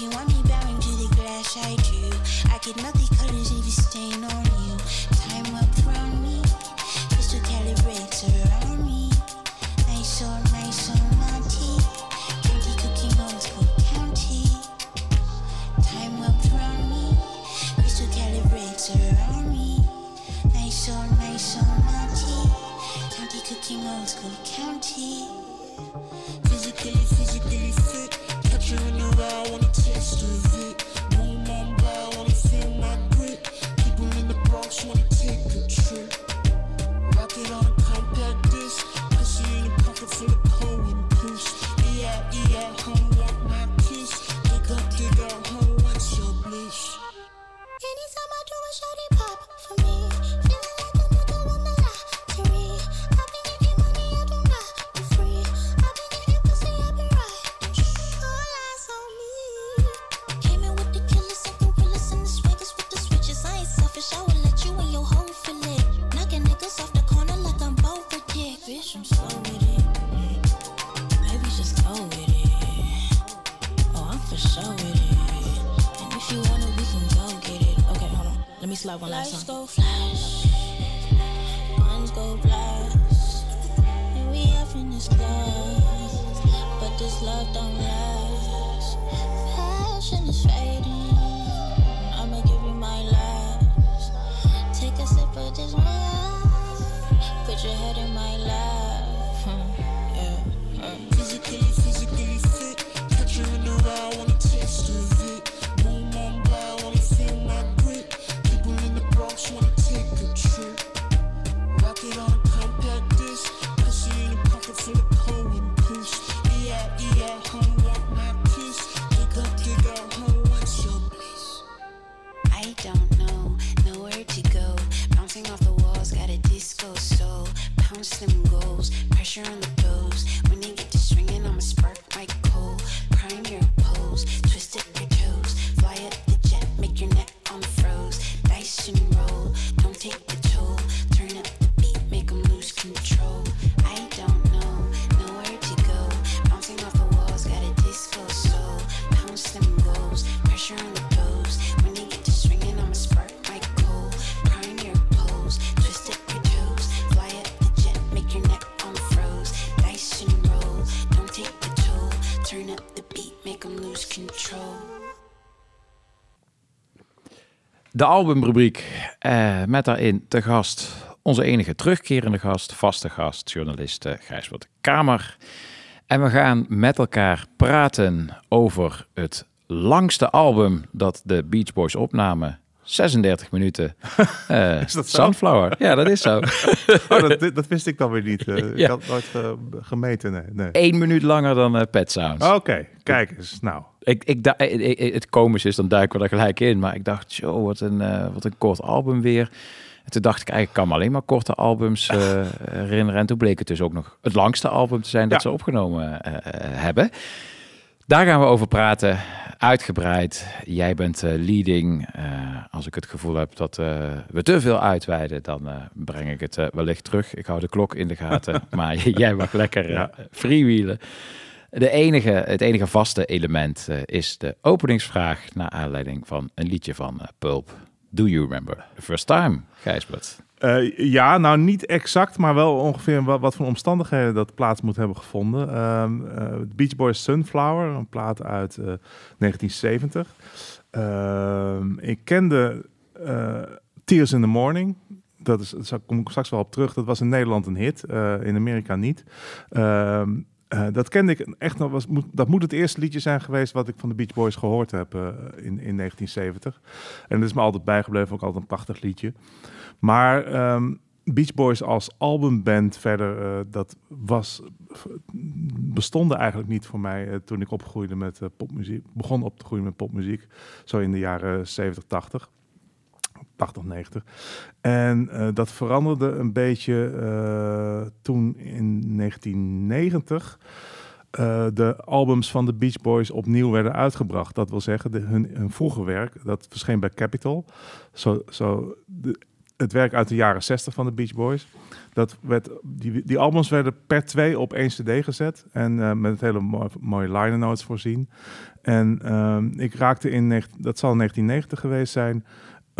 you want me bowing to the glass I drew, I could melt the colors if you stain on you. Time up around me, crystal calibrates around me. Nice so nice so naughty. Candy cooking on school county. Time up around me. Crystal calibrates around me. Nice so nice so naughty. County cooking old school county.
De albumrubriek eh, met daarin te gast onze enige terugkerende gast, vaste gast, journalist Gijsbert Kamer. En we gaan met elkaar praten over het langste album dat de Beach Boys opnamen 36 minuten. eh
Is dat zo?
Sunflower. Ja, dat is zo.
Oh, dat, dat wist ik dan weer niet. Eh,
Ja.
Ik had nooit ge- gemeten, nee. nee.
Eén minuut langer dan eh, Pet Sounds.
Oké, kijk eens. Nou,
Ik, ik, da- ik- ik- het komische is, dan duiken we er gelijk in. Maar ik dacht, joh, wat een, eh, wat een kort album weer. En toen dacht ik, eigenlijk kan me alleen maar korte albums eh, herinneren. En toen bleek het dus ook nog het langste album te zijn dat
Ja.
ze opgenomen eh, eh, hebben. Daar gaan we over praten, uitgebreid. Jij bent eh, leading. Eh, als ik het gevoel heb dat eh, we te veel uitweiden, dan breng ik het wellicht terug. Ik hou de klok in de gaten, maar jij mag lekker
Ja.
freewheelen. De enige, het enige vaste element is de openingsvraag naar aanleiding van een liedje van Pulp. Do you remember the first time, Gijsbert?
Eh, ja, nou niet exact, maar wel ongeveer wat, wat voor omstandigheden dat plaats moet hebben gevonden. Ehm eh, Beach Boys Sunflower, een plaat uit eh, 1970. Ehm, ik kende eh, Tears in the Morning. Dat is, daar kom ik straks wel op terug. Dat was in Nederland een hit, eh, in Amerika niet. Eh, dat kende ik echt nog. Was, moet, dat moet het eerste liedje zijn geweest wat ik van de Beach Boys gehoord heb eh, in, in 1970. En dat is me altijd bijgebleven, ook altijd een prachtig liedje. Maar ehm, Beach Boys als albumband verder, eh, dat was, bestonden eigenlijk niet voor mij toen ik opgroeide met popmuziek. Begon op te groeien met popmuziek, zo in de jaren 70, 80. 80, 90. En eh, dat veranderde een beetje eh, toen in 1990 eh, de albums van de Beach Boys opnieuw werden uitgebracht. Dat wil zeggen, hun, hun vroege werk, dat verscheen bij Capitol. Zo, zo het werk uit de jaren 60 van de Beach Boys. Dat werd, die, die albums werden per twee op één cd gezet. En eh, met hele mooie, liner notes voorzien. En ehm, ik raakte in, dat zal in 1990 geweest zijn...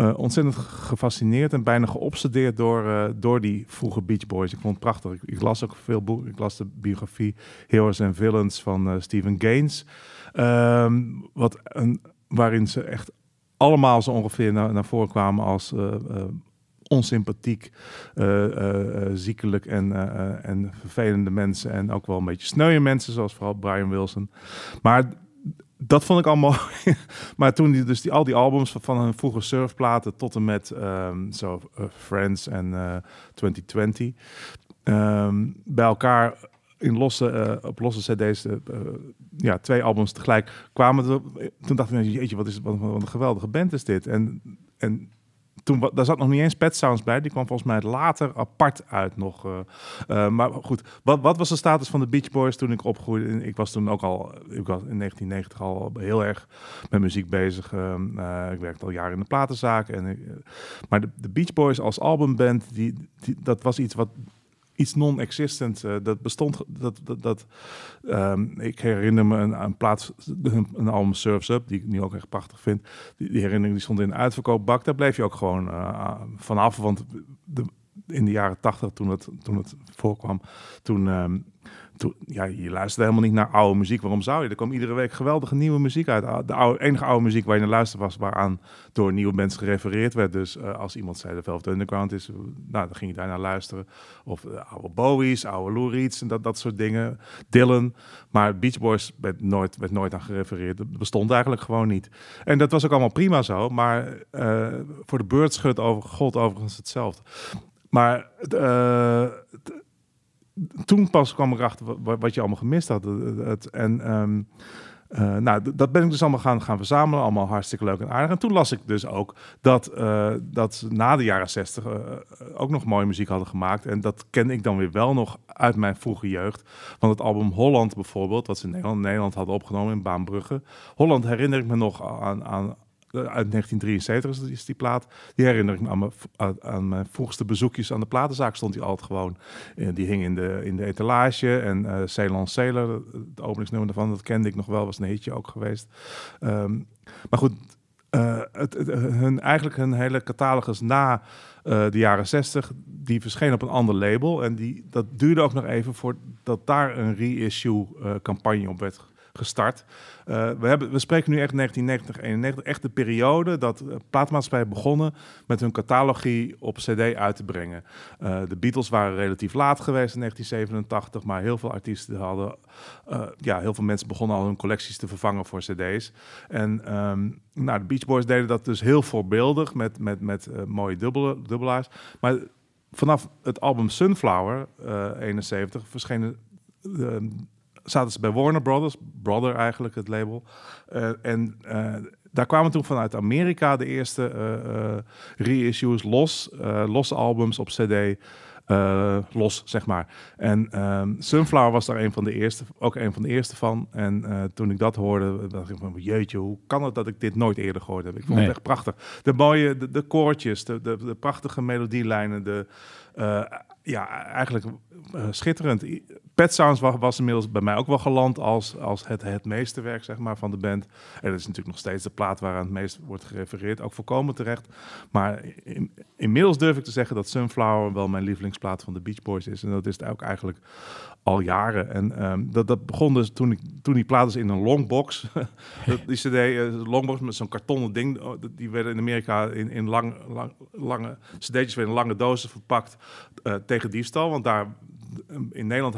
eh, ontzettend gefascineerd en bijna geobsedeerd door, eh, door die vroege Beach Boys. Ik vond het prachtig. Ik, las ook veel boeken. Ik las de biografie Heroes and Villains van eh, Stephen Gaines. Ehm, wat een, waarin ze echt allemaal zo ongeveer naar, naar voren kwamen als onsympathiek, ziekelijk en, en vervelende mensen. En ook wel een beetje sneuwe mensen, zoals vooral Brian Wilson. Maar dat vond ik allemaal. maar toen die, dus die, al die albums van, hun vroege surfplaten tot en met ehm, zo eh, Friends en eh 2020 ehm, bij elkaar in losse, eh, op losse cd's, ja, twee albums tegelijk kwamen. Er, toen dacht ik, jeetje, wat, is, wat, wat een geweldige band is dit. En, en toen, daar zat nog niet eens Pet Sounds bij. Die kwam volgens mij later apart uit nog. eh. Eh, maar goed, wat, wat was de status van de Beach Boys toen ik opgroeide? Ik was toen ook al, ik was in 1990 al heel erg met muziek bezig. Ehm, eh, ik werkte al jaren in de platenzaak. En, maar de, Beach Boys als albumband, die, dat was iets wat iets non-existent. eh, dat bestond. Dat, dat, ehm, ik herinner me een, een plaats, een, een album Surfs Up, die ik nu ook echt prachtig vind. Die, herinnering die stond in de uitverkoopbak. Daar bleef je ook gewoon eh, vanaf. Want de, in de jaren tachtig, toen het, toen het voorkwam, toen, ehm, ja, je luisterde helemaal niet naar oude muziek. Waarom zou je? Er kwam iedere week geweldige nieuwe muziek uit. De oude, enige oude muziek waar je naar luisterde was waaraan door nieuwe mensen gerefereerd werd. Dus eh, als iemand zei de Velvet Underground is, nou, dan ging je daar naar luisteren. Of eh, oude Bowie's, oude Lou Reed's en dat, dat soort dingen. Dylan. Maar Beach Boys werd nooit, werd nooit aan gerefereerd. Dat bestond eigenlijk gewoon niet. En dat was ook allemaal prima zo. Maar eh, voor de beurtschut over, gold overigens hetzelfde. Maar eh, t- toen pas kwam ik achter wat- je allemaal gemist had. Het, en ehm, eh, nou, dat ben ik dus allemaal gaan, gaan verzamelen. Allemaal hartstikke leuk en aardig. En toen las ik dus ook dat, eh, dat ze na de jaren zestig eh, ook nog mooie muziek hadden gemaakt. En dat ken ik dan weer wel nog uit mijn vroege jeugd. Want het album Holland bijvoorbeeld, wat ze in Nederland, Nederland hadden opgenomen in Baanbrugge. Holland herinner ik me nog aan... aan uit 1973 is die- plaat. Die herinner ik me aan mijn, aan, mijn vroegste bezoekjes aan de platenzaak. Stond die altijd gewoon. eh, die hing in de, in de etalage. En eh Ceylon Sailor, het openingsnummer daarvan, dat kende ik nog wel. Was een hitje ook geweest. Ehm, maar goed, eh, het, hun, eigenlijk hun hele catalogus na eh, de jaren 60, die verscheen op een ander label. En die, dat duurde ook nog even voordat daar een reissue eh, campagne op werd gestart. Eh, we, hebben, we spreken nu echt 1990, 91, echt de periode dat uh, plaatmaatschappijen begonnen met hun catalogie op cd uit te brengen. Eh, de Beatles waren relatief laat geweest in 1987, maar heel veel artiesten hadden, eh, ja, heel veel mensen begonnen al hun collecties te vervangen voor cd's. En ehm, nou, de Beach Boys deden dat dus heel voorbeeldig met, met, met eh, mooie dubbele, dubbelaars. Maar vanaf het album Sunflower, eh 71, verschenen ehm, zaten ze bij Warner Brothers, Brother eigenlijk het label. Eh, en eh, daar kwamen toen vanuit Amerika de eerste eh, reissues los, losse albums op CD. los, zeg maar. En ehm, Sunflower was daar een van de eerste, ook een van de eerste van. En toen ik dat hoorde, dacht ik van, jeetje, hoe kan het dat ik dit nooit eerder gehoord heb? Ik vond
Nee.
het echt prachtig. De mooie, de, de koortjes, de, de, de prachtige melodielijnen, de, eh, ja, eigenlijk eh, schitterend. Pet Sounds was, was inmiddels bij mij ook wel geland als, als het, het meesterwerk zeg maar, van de band. En dat is natuurlijk nog steeds de plaat waar aan het meest wordt gerefereerd. Ook volkomen terecht. Maar in- inmiddels durf ik te zeggen dat Sunflower wel mijn lievelingsplaat van de Beach Boys is. En dat is het ook eigenlijk al jaren. En ehm, dat, dat begon dus toen, ik, toen die plaat is in een longbox. die cd, eh, longbox met zo'n kartonnen ding. oh, Die werden in Amerika in, in lang, lang, lange cd'tjes werden in lange dozen verpakt eh, tegen diefstal. Want daar in Nederland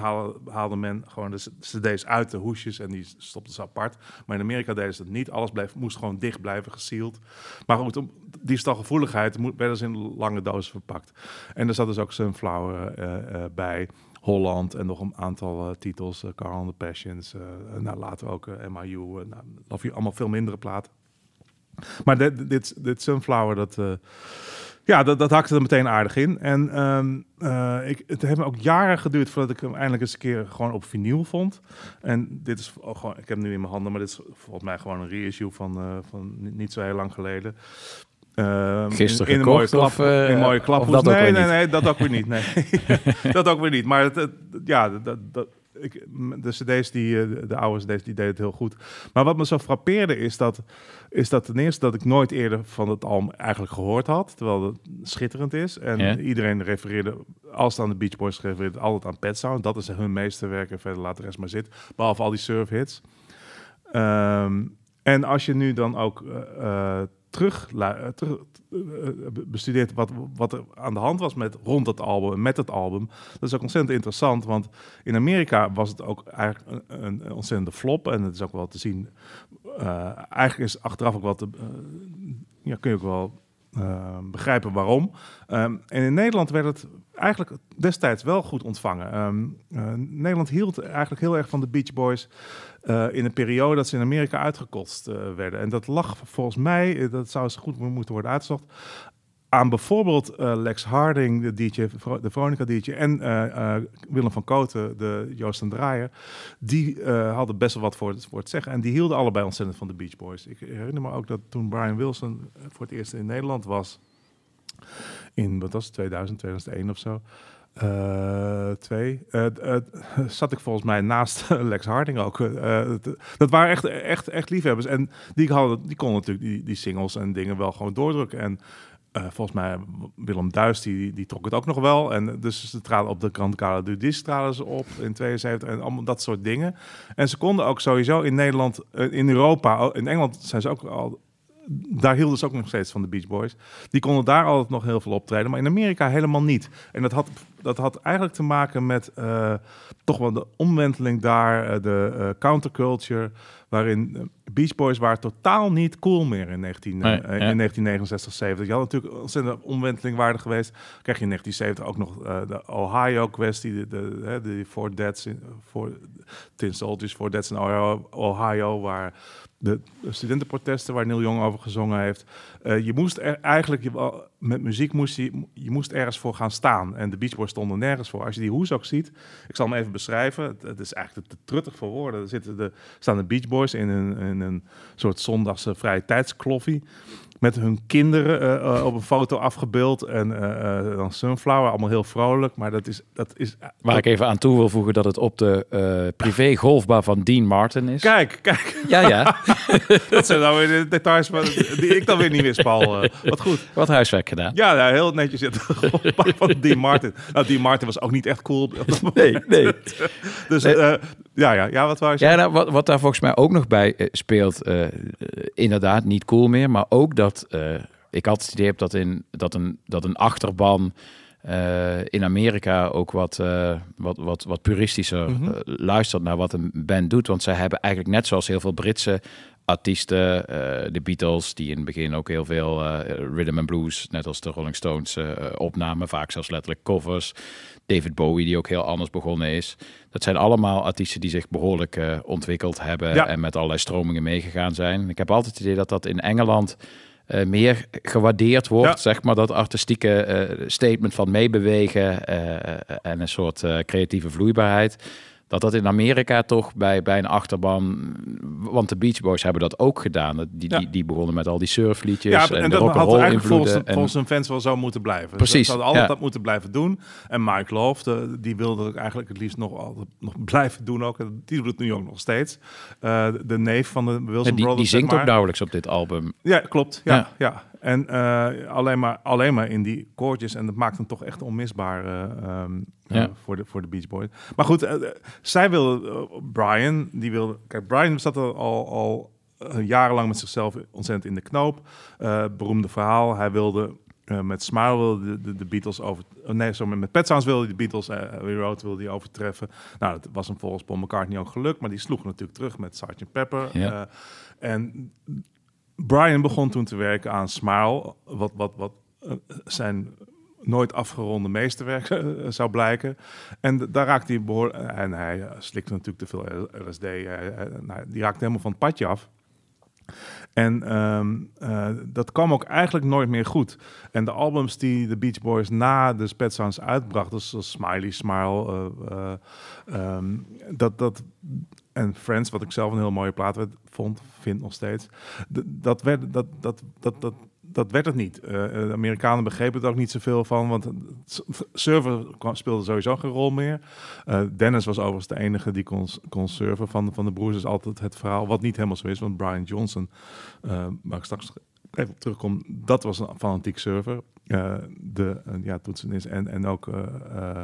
haalde, men gewoon de cd's uit de hoesjes en die stopten ze apart. Maar in Amerika deden ze dat niet. Alles moest gewoon dicht blijven, gesield. Maar goed, om diefstalgevoeligheid werden ze in lange dozen verpakt. En er zat dus ook Sunflower eh, eh, bij. Holland en nog een aantal eh, titels. eh, Carl and the Passions. eh, nou, later ook MIU. nou, You, allemaal veel mindere platen. Maar dit, dit, dit Sunflower, dat, ja, dat, dat hakte er meteen aardig in. En ehm, eh, ik, het heeft me ook jaren geduurd voordat ik hem eindelijk eens een keer gewoon op vinyl vond. En dit is gewoon, ik heb hem nu in mijn handen, maar dit is volgens mij gewoon een reissue van, van niet zo heel lang geleden. Ehm,
Gisteren
in, in een mooie klap,
of, eh,
in een mooie
dat ook
nee, nee, nee, dat ook weer niet. Nee. dat ook weer niet. Maar het, het- ja, dat, dat, ik, de cd's, die, eh, de, de oude cd's, die deden het heel goed. Maar wat me zo frappeerde is dat, is dat ten eerste dat ik nooit eerder van het album eigenlijk gehoord had. Terwijl het schitterend is. En
Ja.
iedereen refereerde, als het aan de Beach Boys gerefereerd, altijd aan Pet Sound. Dat is hun meesterwerk en verder laat de rest maar zitten. Behalve al die surf hits. Ehm, en als je nu dan ook eh, eh, terug, eh, terug eh, eh, bestudeert wat, wat er aan de hand was met, rond het album en met het album, dat is ook ontzettend interessant. Want in Amerika was het ook eigenlijk een, ontzettende flop. En het is ook wel te zien. eigenlijk is achteraf ook wel te. ja, kun je ook wel eh, begrijpen waarom. Ehm, en in Nederland werd het eigenlijk destijds wel goed ontvangen. Ehm, eh, Nederland hield eigenlijk heel erg van de Beach Boys eh, in een periode dat ze in Amerika uitgekotst eh, werden. En dat lag volgens mij, dat zou eens goed mo- moeten worden uitgezocht, aan bijvoorbeeld eh, Lex Harding, de DJ, de Veronica DJ, en eh, eh, Willem van Koten, de Joost en Draaier. Die hadden best wel wat voor het, zeggen. En die hielden allebei ontzettend van de Beach Boys. Ik herinner me ook dat toen Brian Wilson voor het eerst in Nederland was, in, wat was het, 2000, 2001 of zo. Eh, twee. Zat ik volgens mij naast Lex Harding ook. Dat waren echt, echt, echt liefhebbers. En die, hadden, die konden natuurlijk die, die singles en dingen wel gewoon doordrukken. En eh, volgens mij Willem Duis, die, die trok het ook nog wel. En dus ze traden op de Grand Gala du traden ze op in 72 en allemaal dat soort dingen. En ze konden ook sowieso in Nederland, eh, in Europa, in Engeland zijn ze ook al daar hielden ze ook nog steeds van de Beach Boys. Die konden daar altijd nog heel veel optreden, maar in Amerika helemaal niet. En dat had, dat had eigenlijk te maken met eh, toch wel de omwenteling daar, eh, de eh, counterculture, waarin Beach Boys waren totaal niet cool meer in, 19, eh,
Nee, ja.
in 1969, 70. Je had natuurlijk een ontzettende omwenteling waarde geweest. Krijg je in 1970 ook nog de Ohio-kwestie, de, de, hè, de Four Deads, in, Tin Soldiers, Four Deads in Ohio, Ohio, waar de studentenprotesten waar Neil Young over gezongen heeft. Eh, je moest er eigenlijk, wel- met muziek moest je, je moest ergens voor gaan staan. En de Beach Boys stonden nergens voor. Als je die hoes ook ziet, ik zal hem even beschrijven. Het, het is eigenlijk te truttig voor woorden. Er zitten de, staan de Beach Boys in een, in een soort zondagse vrije tijdskloffie. Met hun kinderen eh, eh, op een foto afgebeeld. En eh, dan Sunflower, allemaal heel vrolijk. Maar dat is... Dat is
Waar ik even aan toe wil voegen dat het op de privé golfbaan van Dean Martin is.
Kijk, kijk.
Ja, ja.
Dat zijn dan weer de details maar die ik dan weer niet wist, Paul. Wat goed.
Wat huiswerk gedaan.
Ja, ja, heel netjes zit van Dean Martin. Nou, Dean Martin was ook niet echt cool.
Nee, nee.
Dus ja, ja, ja, wat wou je
Ja, nou, wat, wat daar volgens mij ook nog bij speelt, inderdaad niet cool meer, maar ook dat eh, ik had het idee heb dat, in, dat, een, dat een achterban eh, in Amerika ook wat, eh, wat, wat, wat puristischer
Mhm.
luistert naar wat een band doet. Want zij hebben eigenlijk net zoals heel veel Britse artiesten, de Beatles, die in het begin ook heel veel rhythm and blues, net als de Rolling Stones, opnamen, vaak zelfs letterlijk covers. David Bowie, die ook heel anders begonnen is. Dat zijn allemaal artiesten die zich behoorlijk eh, ontwikkeld hebben
Ja.
en met allerlei stromingen meegegaan zijn. Ik heb altijd het idee dat dat in Engeland eh, meer gewaardeerd wordt,
Ja.
zeg maar, dat artistieke eh, statement van meebewegen eh, en een soort creatieve vloeibaarheid. Dat dat in Amerika toch bij, bij een achterban, want de Beach Boys hebben dat ook gedaan. Die,
Ja.
die, die begonnen met al die surfliedjes
Ja,
en,
en
de
dat had
rock'n'roll
eigenlijk volgens.
En,
volgens hun fans wel zo moeten blijven.
Precies,
Ze hadden altijd
ja.
dat moeten blijven doen. En Mike Love, de- die wilde het eigenlijk het liefst nog, altijd, nog blijven doen ook. Die doet het nu ook nog steeds. Eh, de neef van de Wilson
en die, die
Brothers, zeg
zingt ook nauwelijks op dit album.
Ja, klopt. Ja,
Ja.
En eh, alleen, maar, alleen maar in die koortjes. En dat maakt hem toch echt onmisbaar eh, ehm, eh,
Ja.
voor, de, voor de Beach Boys. Maar goed, zij wilde, eh, Brian, die wilde... Kijk, Brian zat er al, al jarenlang met zichzelf ontzettend in de knoop. Beroemde verhaal. Hij wilde... met Smile wilde de, de, de Beatles over... nee, sorry, met Pet Sounds wilde hij de Beatles... Abbey Road wilde hij overtreffen. Nou, dat was hem volgens Paul McCartney ook gelukt. Maar die sloeg natuurlijk terug met Sgt. Pepper.
Ja.
En Brian begon toen te werken aan Smile, wat, wat, wat eh, zijn nooit afgeronde meesterwerk eh, zou blijken. En daar raakte hij behoorlijk... En hij slikte natuurlijk te veel LSD. Nou, die raakte helemaal van het padje af. En ehm, eh, dat kwam ook eigenlijk nooit meer goed. En de albums die de Beach Boys na de Pet Sounds uitbrachten, zoals Smiley, Smile, eh, eh, ehm, dat, dat, en Friends, wat ik zelf een heel mooie plaat werd- vond, vind nog steeds, dat werd, dat, dat, dat, dat, dat werd het niet. Eh, de Amerikanen begrepen het ook niet zoveel van, want s- surfen kwam- speelde sowieso geen rol meer. Eh, Dennis was overigens de enige die kon, kon surfen van, van de broers. is altijd het verhaal, wat niet helemaal zo is, want Brian Johnson, eh waar ik straks even op terugkom, dat was een fanatiek surfer. Eh, de uh, ja, toetsenist en, en ook eh, eh,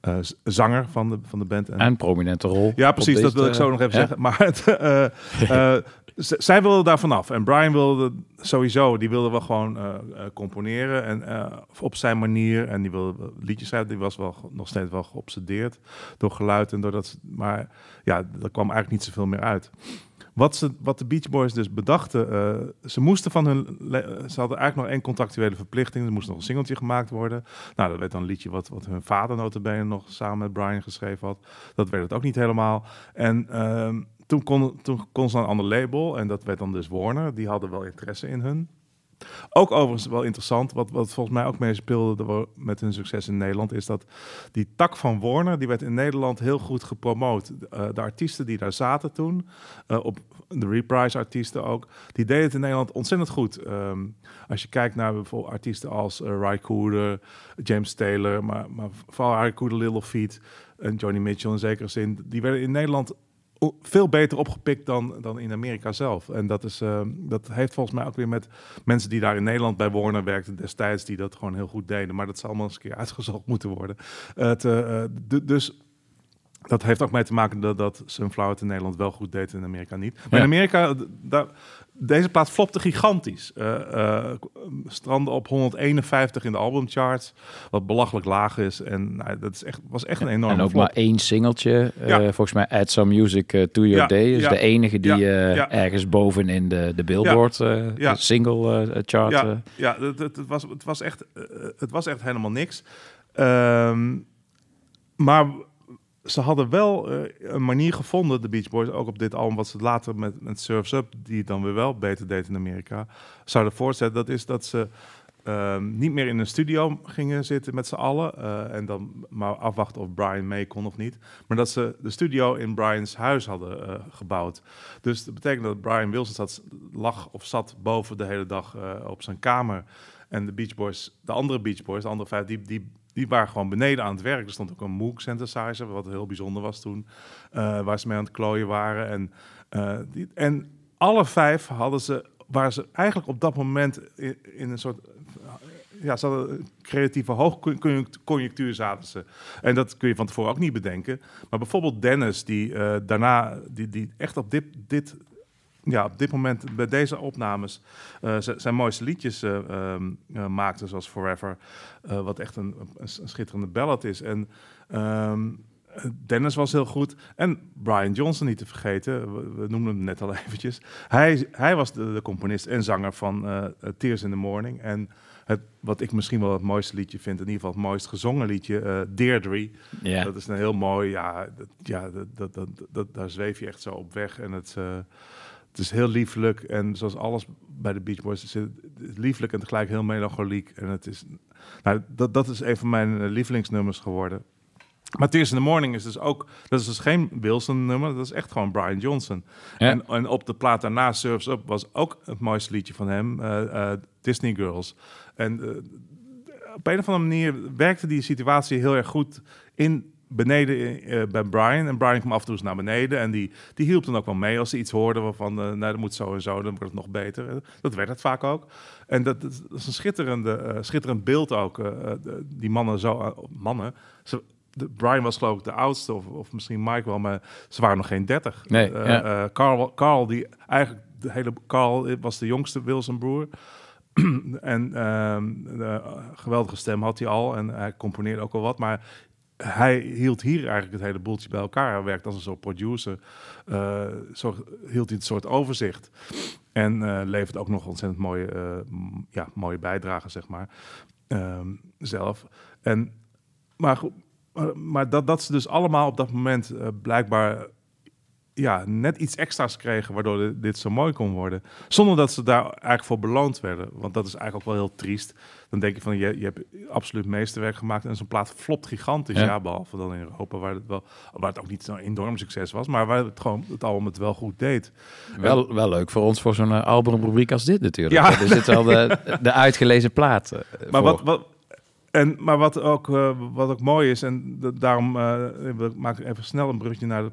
eh, zanger van de, van de band. En,
En prominente rol.
ja, precies, dat wil ik zo nog even zeggen. Maar het, eh, eh, zij wilde daar vanaf. En Brian wilde sowieso, die wilde wel gewoon eh, eh, componeren. En eh, op zijn manier. En die wilde liedjes schrijven. Die was wel nog steeds wel geobsedeerd door geluid en door dat. Maar ja, er kwam eigenlijk niet zoveel meer uit. Wat, ze, wat de Beach Boys dus bedachten, eh, ze moesten van hun, ze hadden eigenlijk nog één contractuele verplichting. Er moest nog een singeltje gemaakt worden. Nou, dat werd dan een liedje wat, wat hun vader notabene nog samen met Brian geschreven had. Dat werd het ook niet helemaal. En ehm, toen, kon, toen kon ze een ander label en dat werd dan dus Warner. Die hadden wel interesse in hun. Ook overigens wel interessant, wat, wat volgens mij ook meespeelde met hun succes in Nederland, is dat die tak van Warner, die werd in Nederland heel goed gepromoot. Eh, de artiesten die daar zaten toen, eh, op de Reprise-artiesten ook, die deden het in Nederland ontzettend goed. Ehm, als je kijkt naar bijvoorbeeld artiesten als uh, Ry James Taylor, maar, maar vooral Ry Cooder, Little Feat en Johnny Mitchell in zekere zin, die werden in Nederland veel beter opgepikt dan, dan in Amerika zelf. En dat, is, ehm, dat heeft volgens mij ook weer met mensen die daar in Nederland bij Warner werkten destijds, die dat gewoon heel goed deden. Maar dat zal allemaal eens een keer uitgezocht moeten worden. Eh, eh, du- dus dat heeft ook mee te maken dat, dat Sunflower het in Nederland wel goed deed en in Amerika niet. Maar
Ja.
in Amerika, daar, deze plaat flopte gigantisch. Eh eh, stranden op 151 in de albumcharts, wat belachelijk laag is. En nou, dat is echt, was echt een enorme
En ook
flop.
maar één singeltje. eh,
Ja.
volgens mij Add Some Music to Your
Ja,
Day is de enige die ergens boven in de, de Billboard
Ja.
single chart.
Ja, ja het, het, was, het, was echt, het was echt helemaal niks. Ehm, maar ze hadden wel eh, een manier gevonden, de Beach Boys, ook op dit album, wat ze later met, met Surf's Up, die dan weer wel beter deed in Amerika, zouden voortzetten. Dat is dat ze ehm, niet meer in een studio gingen zitten met z'n allen. eh, en dan maar afwachten of Brian mee kon of niet. Maar dat ze de studio in Brian's huis hadden eh, gebouwd. Dus dat betekent dat Brian Wilson zat, lag of zat boven de hele dag op zijn kamer. En de Beach Boys, de andere Beach Boys, de andere vijf, die, die, die waren gewoon beneden aan het werk. Er stond ook een Moog synthesizer, wat heel bijzonder was toen. eh, waar ze mee aan het klooien waren. En, eh, die, en alle vijf hadden ze, waren ze eigenlijk op dat moment in, een soort... Ja, ze hadden creatieve hoogconjunctuur zaten ze. En dat kun je van tevoren ook niet bedenken. Maar bijvoorbeeld Dennis, die eh, daarna, die, die echt op dit, dit, ja, op dit moment bij deze opnames eh, zijn mooiste liedjes eh, ehm, eh, maakte, zoals Forever, eh, wat echt een, een, schitterende ballad is. En ehm, Dennis was heel goed. En Brian Johnson niet te vergeten, we, we noemden hem net al eventjes. Hij, hij was de, de componist en zanger van Tears in the Morning. En het, wat ik misschien wel het mooiste liedje vind, in ieder geval het mooist gezongen liedje, eh Deirdre. Dat is een heel mooi, ja, dat, ja dat, dat, dat, dat- daar zweef je echt zo op weg. En het, het is heel lieflijk. En zoals alles bij de Beach Boys, het is lieflijk en tegelijk heel melancholiek. En het is, nou, dat, dat is een van mijn eh, lievelingsnummers geworden. Maar Tears in the Morning is dus ook, dat is dus geen Wilson nummer, dat is echt gewoon Brian Johnson.
Ja.
En, en op de plaat daarna, Surfs Up, was ook het mooiste liedje van hem, eh, eh, Disney Girls. En op een of andere manier werkte die situatie heel erg goed in beneden eh, bij Brian. En Brian kwam af en toe eens naar beneden. En die, die hielp dan ook wel mee als ze iets hoorden waarvan, eh nou, dat moet zo en zo, dan wordt het nog beter. Eh, Dat werd het vaak ook. En dat, dat is een schitterende, eh, schitterend beeld ook. eh, eh, die mannen zo, eh, mannen. Ze, de, Brian was geloof ik de oudste, of, of misschien Mike wel, maar ze waren nog geen dertig.
Nee,
Eh,
ja.
eh, Carl, Carl, die eigenlijk de hele Carl was de jongste Wilson broer. en ehm, geweldige stem had hij al en hij componeerde ook wel wat, maar hij hield hier eigenlijk het hele boeltje bij elkaar. Hij werkte als een soort producer. eh, zo hield hij het soort overzicht. En eh, levert ook nog ontzettend mooie, m- ja, mooie bijdragen, zeg maar, ehm, zelf. En, maar maar, dat, dat ze dus allemaal op dat moment blijkbaar ja, net iets extra's kregen, waardoor dit, dit zo mooi kon worden. Zonder dat ze daar eigenlijk voor beloond werden. Want dat is eigenlijk ook wel heel triest. Dan denk je van, je, je hebt absoluut meesterwerk gemaakt en zo'n plaat flopt gigantisch.
Ja.
Ja. behalve dan in Europa, waar het, wel, waar het ook niet zo'n enorm succes was, maar waar het gewoon het album het wel goed deed.
Wel, wel leuk voor ons voor zo'n uh, albumrubriek als dit natuurlijk.
Ja.
Er zit wel de, de uitgelezen plaat eh,
Maar
voor.
wat, wat, en, maar wat ook, eh, wat ook mooi is, en da- daarom eh, we- maak ik even snel een brugje naar de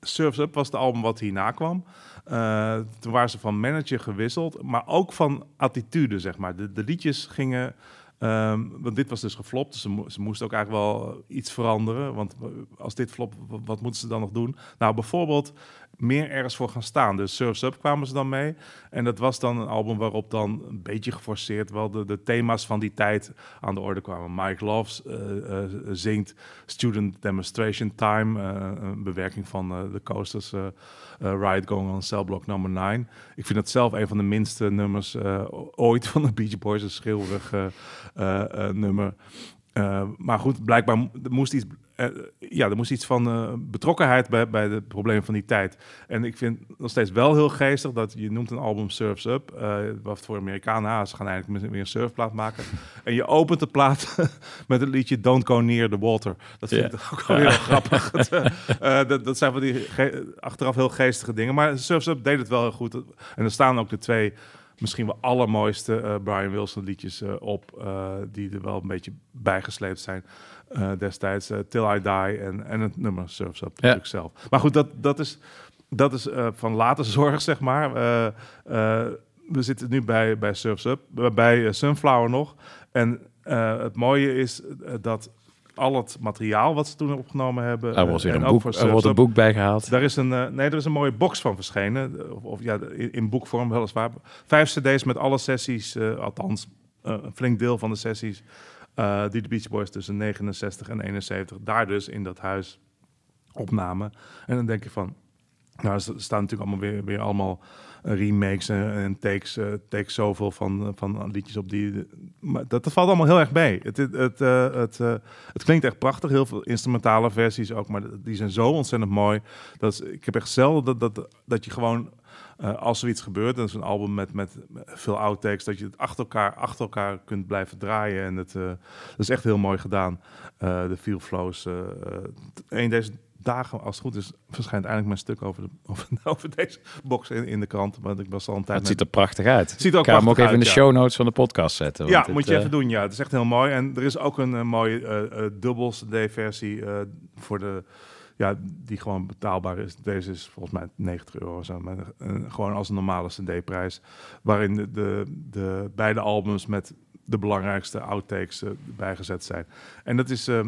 Surf's Up was het album wat hierna kwam. Eh, toen waren ze van manager gewisseld, maar ook van attitude, zeg maar. De, de liedjes gingen... ehm, want dit was dus geflopt, dus ze, ze moesten ook eigenlijk wel iets veranderen. Want als dit flopt, wa- wat moeten ze dan nog doen? Nou, bijvoorbeeld meer ergens voor gaan staan. Dus Surf's Up kwamen ze dan mee. En dat was dan een album waarop dan een beetje geforceerd wel de, de thema's van die tijd aan de orde kwamen. Mike Loves eh, zingt Student Demonstration Time, eh, een bewerking van de Coasters Ride Going on Cell Block Number 9. Ik vind het zelf een van de minste nummers ooit van de Beach Boys, een schreeuwerig nummer. Maar goed, blijkbaar mo- moest iets, ja, er moest iets van eh, betrokkenheid bij, bij de problemen van die tijd. En ik vind nog steeds wel heel geestig dat je noemt een album Surf's Up. eh wat voor Amerikanen, ah, ze gaan eigenlijk weer een surfplaat maken. en je opent de plaat met het liedje Don't Go Near the Water. Dat vind ik ook wel heel grappig. Eh, eh, dat, dat zijn van die achteraf heel geestige dingen. Maar Surf's Up deed het wel heel goed. En er staan ook de twee misschien wel allermooiste eh, Brian Wilson liedjes eh, op, eh, die er wel een beetje bijgesleept zijn eh, destijds. eh, Till I Die en, en het nummer Surf's Up natuurlijk zelf. Maar goed, dat, dat is, dat is eh, van later zorg, zeg maar. We zitten nu bij, bij Surf's Up, bij Sunflower nog. En het mooie is dat al het materiaal wat ze toen opgenomen hebben...
Er wordt een boek, er wordt een boek bijgehaald.
daar is een, nee, er is een mooie box van verschenen. Of, of ja, in, in boekvorm weliswaar. Vijf cd's met alle sessies, althans een flink deel van de sessies... eh, die de Beach Boys tussen 69 en 71 daar dus in dat huis opnamen. En dan denk je van... Nou, er staan natuurlijk allemaal weer, weer allemaal remakes en, takes, eh, takes zoveel van, van liedjes op die... Maar dat, dat valt allemaal heel erg mee. Het, het, het, eh, het, het klinkt echt prachtig. Heel veel instrumentale versies ook, maar die zijn zo ontzettend mooi. Dat ik heb echt zelden dat, dat, dat je gewoon eh, als er iets gebeurt, dat is een album met, met veel outtakes, dat je het achter elkaar, achter elkaar kunt blijven draaien. En het, eh, dat is echt heel mooi gedaan. Eh, de feel flows. een deze dagen, als het goed is, verschijnt eindelijk mijn stuk over, de, over, over deze box in, in de krant. Want ik was al een tijd
Het ziet er prachtig uit.
Ziet er ook
Ik ga hem ook even in de
ja.
show notes van de podcast zetten. want
Ja,
het,
moet je even doen. Ja, het is echt heel mooi. En er is ook een mooie dubbel CD-versie eh, voor de. Ja, die gewoon betaalbaar is. Deze is volgens mij 90 euro of zo. Maar eh, gewoon als een normale CD-prijs. Waarin de, de, de beide albums met de belangrijkste outtakes eh, bijgezet zijn. En dat is, eh,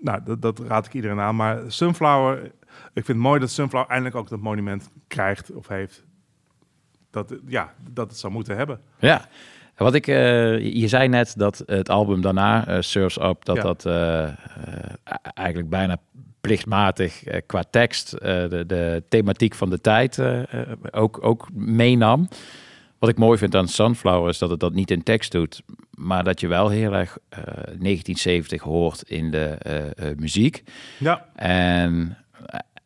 nou, dat, dat raad ik iedereen aan. Maar Sunflower, ik vind het mooi dat Sunflower eindelijk ook dat monument krijgt of heeft. Dat, ja, dat het zou moeten hebben.
Ja. Wat ik, eh, je zei net dat het album daarna, eh Surf's Up, dat
Ja.
dat eigenlijk bijna plichtmatig eh, qua tekst eh, de, de thematiek van de tijd eh, ook, ook meenam. Wat ik mooi vind aan Sunflower is dat het dat niet in tekst doet, maar dat je wel heel erg eh, 1970 hoort in de muziek.
Ja,
En,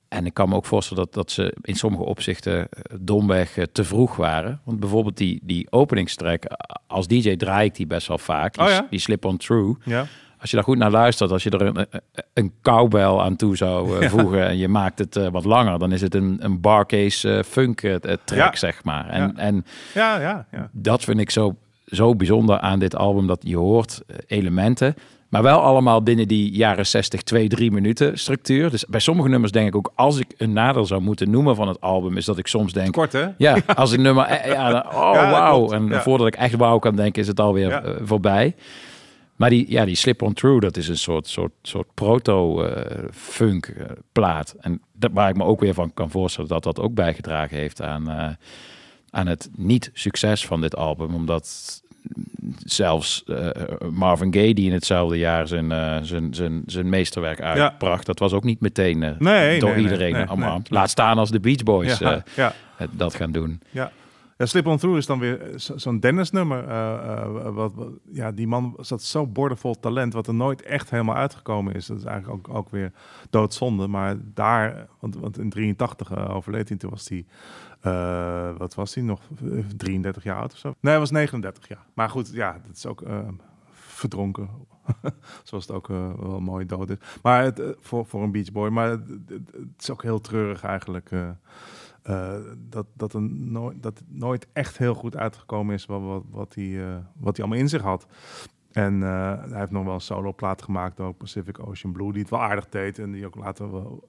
en ik kan me ook voorstellen dat, dat ze in sommige opzichten domweg te vroeg waren. Want bijvoorbeeld die, die openingstrek, als DJ draai ik die best wel vaak. Die,
Oh ja?
die Slip on True.
ja.
Als je daar goed naar luistert, als je er een, een- cowbell aan toe zou eh,
Ja.
voegen en je maakt het eh, wat langer, dan is het een, een barcase eh, funk track,
Ja.
zeg maar. En,
Ja.
en
Ja, ja, ja.
dat vind ik zo, zo bijzonder aan dit album, dat je hoort elementen, maar wel allemaal binnen die jaren 60, 2, 3 minuten structuur. Dus bij sommige nummers denk ik ook, als ik een nadeel zou moeten noemen van het album, is dat ik soms denk,
Kort, hè?
ja, als ik nummer, ja, dan- oh
Ja,
wauw. En
Ja.
voordat ik echt wauw kan denken, is het alweer voorbij. Maar die, ja, die Slip on True, dat is een soort, soort, soort proto-funk plaat. En dat, waar ik me ook weer van kan voorstellen dat dat ook bijgedragen heeft aan, eh, aan het niet-succes van dit album. Omdat zelfs eh, Marvin Gaye, die in hetzelfde jaar zijn, eh, zijn, zijn, zijn meesterwerk uitbracht, dat was ook niet meteen eh,
Nee,
door
nee,
iedereen
nee.
Laat staan als de Beach Boys
Ja,
eh,
ja,
het- dat gaan doen.
ja. Slip on Through is dan weer zo- zo'n Dennis-nummer. eh, eh, wat, ja, die man zat zo boordevol talent, wat er nooit echt helemaal uitgekomen is. Dat is eigenlijk ook, ook weer doodzonde. Maar daar, want, want in 83 eh, overleed hij, toen was hij, eh, wat was hij, nog eh, 33 jaar oud of zo? Nee, hij was 39 jaar. Maar goed, ja, dat is ook eh, verdronken. Zoals het ook eh, wel mooi dood is. Maar het, eh, voor, voor een Beach Boy. Maar het, is ook heel treurig eigenlijk. eh, eh, dat, dat, er nooit, dat nooit echt heel goed uitgekomen is wat, wat, wat, hij, eh, wat hij allemaal in zich had. En eh, hij heeft nog wel een solo-plaat gemaakt, ook Pacific Ocean Blue, die het wel aardig deed en die ook later wel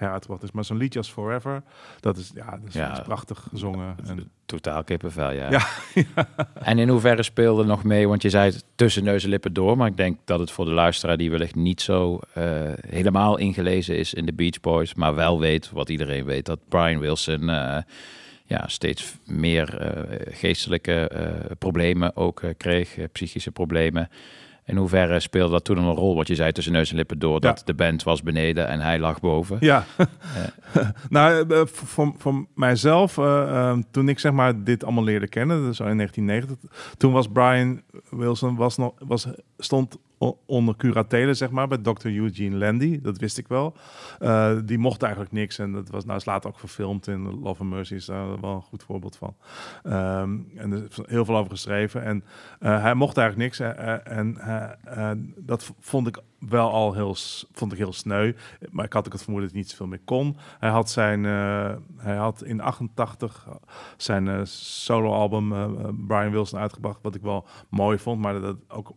heruitgebracht is. Maar zo'n liedje als Forever, dat is, ja, dat is,
Ja.
is prachtig gezongen. En,
Totaal kippenvel, ja.
Ja,
En in hoeverre speelde nog mee? Want je zei het tussen neus en lippen door. Maar ik denk dat het voor de luisteraar die wellicht niet zo eh, helemaal ingelezen is in de Beach Boys. Maar wel weet, wat iedereen weet, dat Brian Wilson eh, ja, steeds meer eh, geestelijke problemen ook kreeg. psychische problemen. In hoeverre speelde dat toen een rol? Wat je zei tussen neus en lippen door. Dat
Ja.
de band was beneden en hij lag boven.
Ja, nou, eh, voor, voor, voor mijzelf, eh, eh, toen ik zeg maar dit allemaal leerde kennen, dus in 1990, toen was Brian Wilson was nog, was, stond onder curatele, zeg maar, bij Dr. Eugene Landy. Dat wist ik wel. Eh, die mocht eigenlijk niks en dat was nou is later ook verfilmd in Love and Mercy is daar wel een goed voorbeeld van. Ehm, en er is heel veel over geschreven en eh, hij mocht eigenlijk niks eh, en dat vond ik wel al heel, vond ik heel sneu. Maar ik had ook het vermoeden dat hij niet zoveel meer kon. Hij had, zijn, hij had in 88 zijn eh, soloalbum Brian Wilson uitgebracht, wat ik wel mooi vond, maar dat ook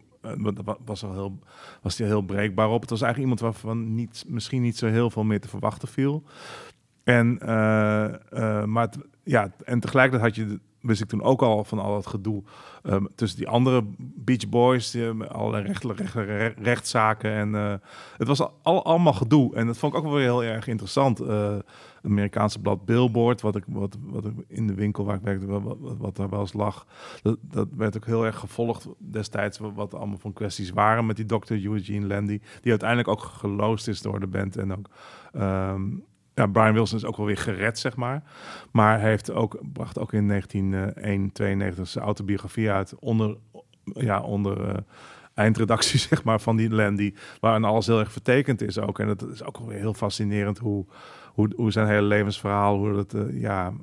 was al heel, was hij heel breekbaar op. Het was eigenlijk iemand waarvan niet, misschien niet zo heel veel meer te verwachten viel. En, eh, eh, maar ja, en tegelijkertijd had je, wist ik toen ook al van al het gedoe ehm, tussen die andere Beach Boys, die, met allerlei recht, recht- recht- rechtszaken. En eh, het was al, allemaal gedoe. En dat vond ik ook wel weer heel erg interessant. Eh, Amerikaanse blad Billboard, wat ik, wat, wat ik in de winkel waar ik werkte, wat, wat, daar wel eens lag, dat, dat werd ook heel erg gevolgd destijds, wat, allemaal van kwesties waren met die Dr. Eugene Landy, die uiteindelijk ook geloosd is door de band en ook... ehm, ja, Brian Wilson is ook wel weer gered, zeg maar. Maar hij heeft ook, bracht ook in 1992 zijn autobiografie uit onder, ja, onder eh, eindredactie, zeg maar, van die Landy, waarin alles heel erg vertekend is ook. En het is ook weer heel fascinerend hoe, hoe, zijn hele levensverhaal, hoe dat, eh, ja,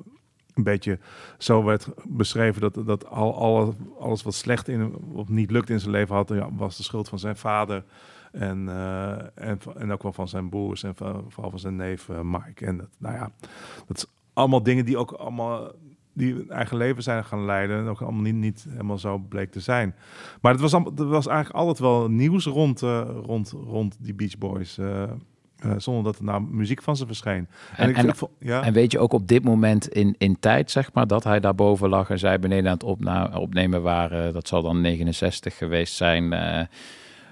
een beetje zo werd beschreven dat, dat al, alle, alles wat slecht in, of niet lukt in zijn leven had, was de schuld van zijn vader. En, eh, en, en ook wel van zijn broers en van, vooral van zijn neef eh, Mike. En dat, nou ja, dat allemaal dingen die ook allemaal die hun eigen leven zijn gaan leiden. En ook allemaal niet, niet helemaal zo bleek te zijn. Maar het was, er was eigenlijk altijd wel nieuws rond, eh, rond, rond die Beach Boys. eh, eh, zonder dat er nou muziek van ze verscheen.
En-
ik,
en-
ik vond- ja.
En weet je ook op dit moment in, in tijd, zeg maar, dat hij daarboven lag en zij beneden aan het opnemen waren, dat zal dan 69 geweest zijn.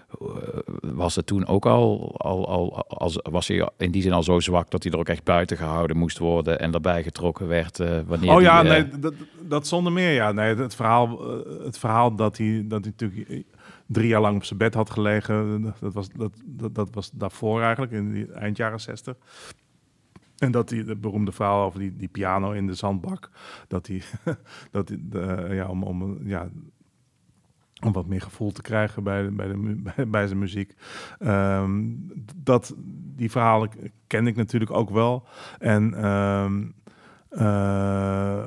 Eh, was het toen ook al, al, al als, was hij in die zin al zo zwak dat hij er ook echt buiten gehouden moest worden en erbij getrokken werd eh, wanneer
Oh ja,
die, eh,
nee, dat, dat zonder meer. Ja, nee, het verhaal, het verhaal dat hij, dat hij natuurlijk drie jaar lang op zijn bed had gelegen, dat was, dat, dat, dat was daarvoor eigenlijk, in die eind jaren zestig. En dat hij, de beroemde verhaal over die, die piano in de zandbak, dat hij, dat de, ja, om, om, ja, om wat meer gevoel te krijgen bij, bij, de, bij, zijn muziek. Ehm, dat, die verhalen ken ik natuurlijk ook wel. En ehm, eh,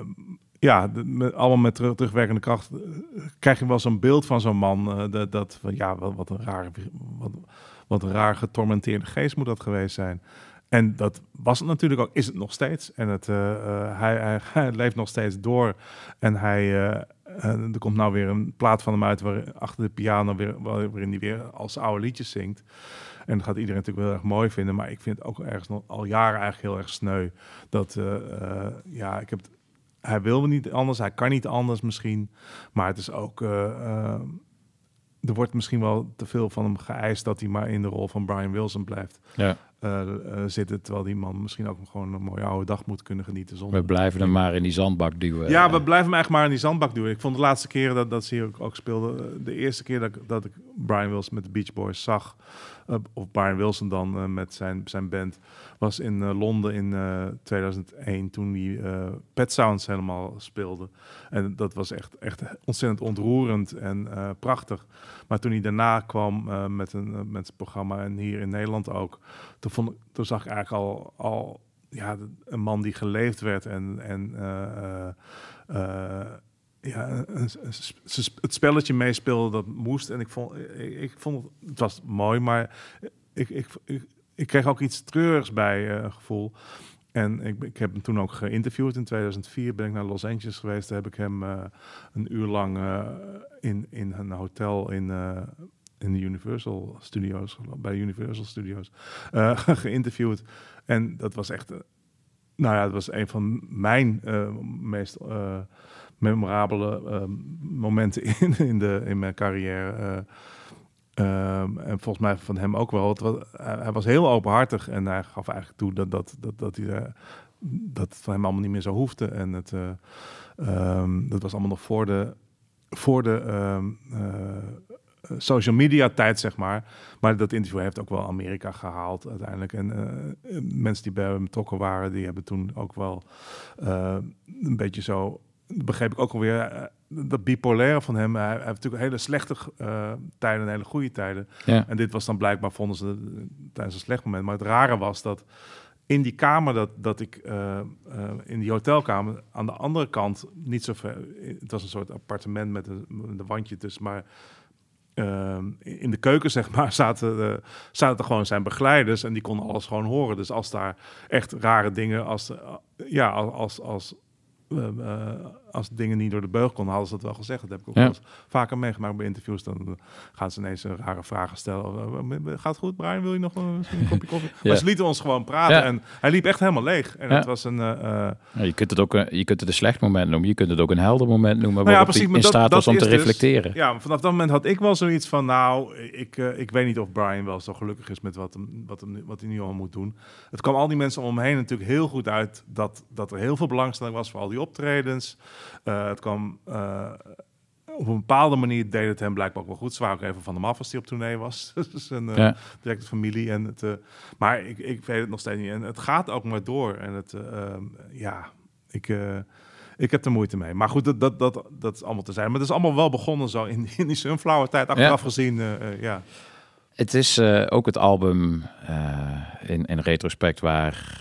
ja, allemaal met terug, terugwerkende kracht eh, krijg je wel zo'n beeld van zo'n man. eh, dat, dat ja, wat, een raar, wat, wat een raar getormenteerde geest moet dat geweest zijn. En dat was het natuurlijk ook, is het nog steeds. En het, hij, hij, leeft nog steeds door. En hij, er komt nou weer een plaat van hem uit waar, achter de piano, weer, waar- waarin hij weer als oude liedjes zingt. En dat gaat iedereen natuurlijk wel erg mooi vinden. Maar ik vind het ook ergens nog al jaren eigenlijk heel erg sneu. Dat, eh, eh, ja, ik heb hij wil niet anders, hij kan niet anders misschien. Maar het is ook, eh, eh, er wordt misschien wel te veel van hem geëist dat hij maar in de rol van Brian Wilson blijft
ja,
eh, eh, zitten. Terwijl die man misschien ook gewoon een mooie oude dag moet kunnen genieten. Zonder
we blijven hem maar in die zandbak duwen.
ja, we blijven hem eigenlijk maar in die zandbak doen. Ik vond de laatste keren dat, dat ze hier ook, ook speelde, eh, de eerste keer dat, ik- dat ik Brian Wilson met de Beach Boys zag, of Brian Wilson dan eh, met zijn, zijn band, was in eh, Londen in eh, 2001 toen eh, Pet Sounds helemaal speelde. En dat was echt, echt ontzettend ontroerend en eh, prachtig. Maar toen hij daarna kwam eh, met, een, eh, met het programma en hier in Nederland ook, toen, vond toen zag ik eigenlijk al, al ja, een man die geleefd werd en, en eh, eh, eh, ja, het spelletje meespeelde dat moest. En ik vond, ik, vond het, was mooi, maar ik, ik, ik, kreeg ook iets treurigs bij eh, gevoel. En ik, ik heb hem toen ook geïnterviewd. In 2004 ben ik naar Los Angeles geweest. Daar heb ik hem eh, een uur lang eh, in, in een hotel in, in de Universal Studios, bij Universal Studios, geïnterviewd. En dat was echt, nou ja, dat was een van mijn meest memorabele eh, momenten in, in, de, in mijn carrière. eh. Ehm, en volgens mij van hem ook wel. Hij, was heel openhartig en hij gaf eigenlijk toe dat, dat, dat, dat, hij, eh, dat het van hem allemaal niet meer zo hoefde. En het, eh, ehm, dat was allemaal nog voor de, voor de ehm, social media tijd, zeg maar. Maar dat interview heeft ook wel Amerika gehaald uiteindelijk. En mensen die bij hem betrokken waren, die hebben toen ook wel een beetje zo... Begreep ik ook alweer eh, dat bipolaire van hem. Hij, hij heeft natuurlijk hele slechte eh, tijden en hele goede tijden.
Ja.
En dit was dan blijkbaar, vonden ze eh, tijdens een slecht moment. Maar het rare was dat in die kamer dat, dat ik, in die hotelkamer, aan de andere kant, niet zo ver, het was een soort appartement met een, met een wandje tussen, maar ehm, in de keuken, zeg maar, zaten, de, zaten er gewoon zijn begeleiders en die konden alles gewoon horen. Dus als daar echt rare dingen, als, ja, als, als, als, als dingen niet door de beugel konden, hadden ze dat wel gezegd. Dat heb ik ook
Ja.
wel vaker meegemaakt bij interviews. Dan eh, gaan ze ineens eh, rare vragen stellen. Eh, eh, Gaat goed, Brian? Wil je nog een, misschien een kopje koffie?
Ja.
Maar ze lieten ons gewoon praten
Ja.
en hij liep echt helemaal leeg. En het was een... eh, eh,
je kunt het ook een, je kunt het een slecht moment noemen, je kunt het ook een helder moment noemen,
Nou ja, precies, maar
in
dat-
staat
dat
was om te
dus-
reflecteren.
Ja, vanaf dat moment had ik wel zoiets van, nou, ik, eh, ik weet niet of Brian wel zo gelukkig is met wat, hem, wat, hem, wat hij nu al moet doen. Het kwam al die mensen om hem heen natuurlijk heel goed uit dat, dat er heel veel belangstelling was voor al die optredens. Eh, het kwam eh, op een bepaalde manier deed het hem blijkbaar ook wel goed. Ze waren ook even van hem af als hij op tournee was. dus een eh,
Ja.
directe familie. En het, maar ik, ik weet het nog steeds niet. En het gaat ook maar door. En het, eh, ehm, ja, ik... ik heb er moeite mee. Maar goed, dat, dat, dat, dat is allemaal te zijn. Maar het is allemaal wel begonnen zo in, in die Sunflower tijd. Achteraf
Ja.
gezien, ja.
Het is ook het album in, in retrospect waar,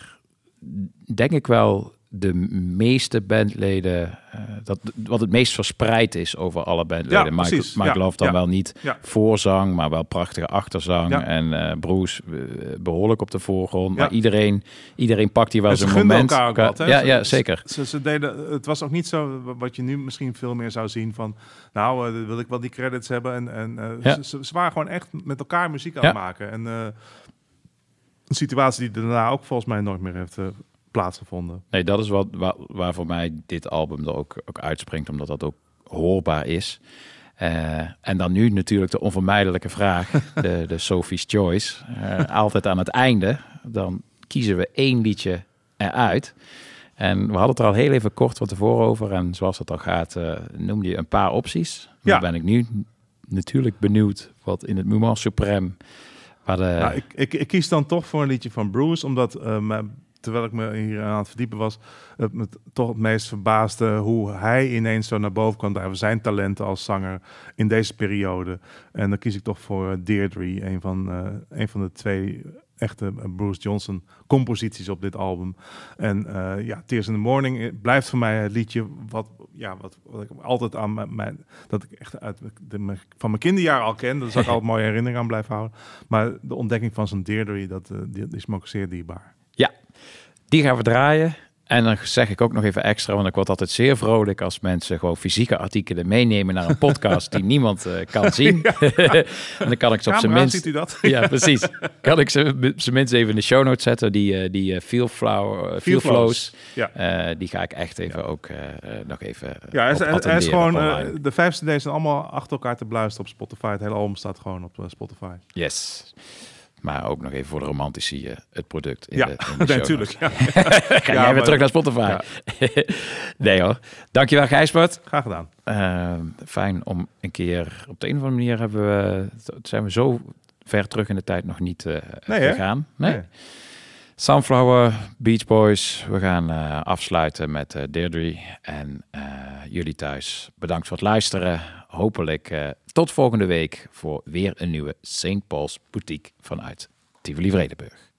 denk ik wel, de meeste bandleden, eh, dat, wat het meest verspreid is over alle bandleden.
Ja,
Mike. Mike
Ja,
Love dan
ja.
wel niet
Ja.
voorzang, maar wel prachtige achterzang. En eh Bruce eh, behoorlijk op de voorgrond. Maar iedereen, iedereen pakt hier wel zijn moment.
elkaar ook
Qua-
wat. Hè?
Ja, ja,
ze-
zeker.
Ze, ze deden, het was ook niet zo wat je nu misschien veel meer zou zien van... nou, wil ik wel die credits hebben. En, en ze, ze- waren gewoon echt met elkaar muziek aan het maken. En een situatie die daarna ook volgens mij nooit meer heeft plaatsgevonden.
Nee, dat is wat, waar, waar voor mij dit album er ook, ook uitspringt, omdat dat ook hoorbaar is. Eh, en dan nu natuurlijk de onvermijdelijke vraag, de, de Sophie's Choice. Eh, altijd aan het einde, dan kiezen we één liedje eruit. En we hadden het er al heel even kort van tevoren over. En zoals het al gaat, eh, noemde je een paar opties.
Ja.
Dan ben ik nu natuurlijk benieuwd wat in het Moment Supreme... Waar de,
Nou, ik, ik, ik kies dan toch voor een liedje van Bruce, omdat me- terwijl ik me hier aan het verdiepen was, het me toch het meest verbaasde hoe hij ineens zo naar boven kwam drijven, zijn talenten als zanger in deze periode. En dan kies ik toch voor eh, Deirdre, een van, eh, een van de twee echte eh, Bruce Johnson composities op dit album. En ja, Tears in the Morning blijft voor mij het liedje wat, ja, wat, wat ik altijd aan mijn, dat ik echt uit de, van mijn kinderjaar al ken. Daar zal ik altijd mooie herinneringen aan blijven houden. Maar de ontdekking van zijn Deirdre, dat, is me ook zeer dierbaar.
Ja, die gaan we draaien. En dan zeg ik ook nog even extra, want ik word altijd zeer vrolijk als mensen gewoon fysieke artikelen meenemen naar een podcast die niemand eh, kan zien. en dan kan ik ze op zijn minst.
ziet u dat?
Ja, precies. Kan ik ze op zijn minst even in de show notes zetten. Die, eh, die eh, feel, flow, feel flows.
Ja.
die ga ik echt even ook nog even.
Ja, hij is, hij- gewoon, de vijf CD's zijn allemaal achter elkaar te beluisteren op Spotify. Het hele album staat gewoon op Spotify.
Yes. Maar ook nog even voor de romantici eh, het product. In
Ja,
de, in de
natuurlijk. Ja.
Ga
Ja,
jij weer terug naar Spotify? nee hoor. Dankjewel Gijsbert.
Graag gedaan.
Eh, fijn om een keer... Op de een of andere manier hebben we, zijn we zo ver terug in de tijd nog niet eh
Nee, hè?
gegaan. Nee?
Nee.
Sunflower, Beach Boys. We gaan eh, afsluiten met eh Deirdre. En eh, jullie thuis, bedankt voor het luisteren. Hopelijk tot volgende week voor weer een nieuwe St. Paul's Boutique vanuit Tivoli Vredenburg.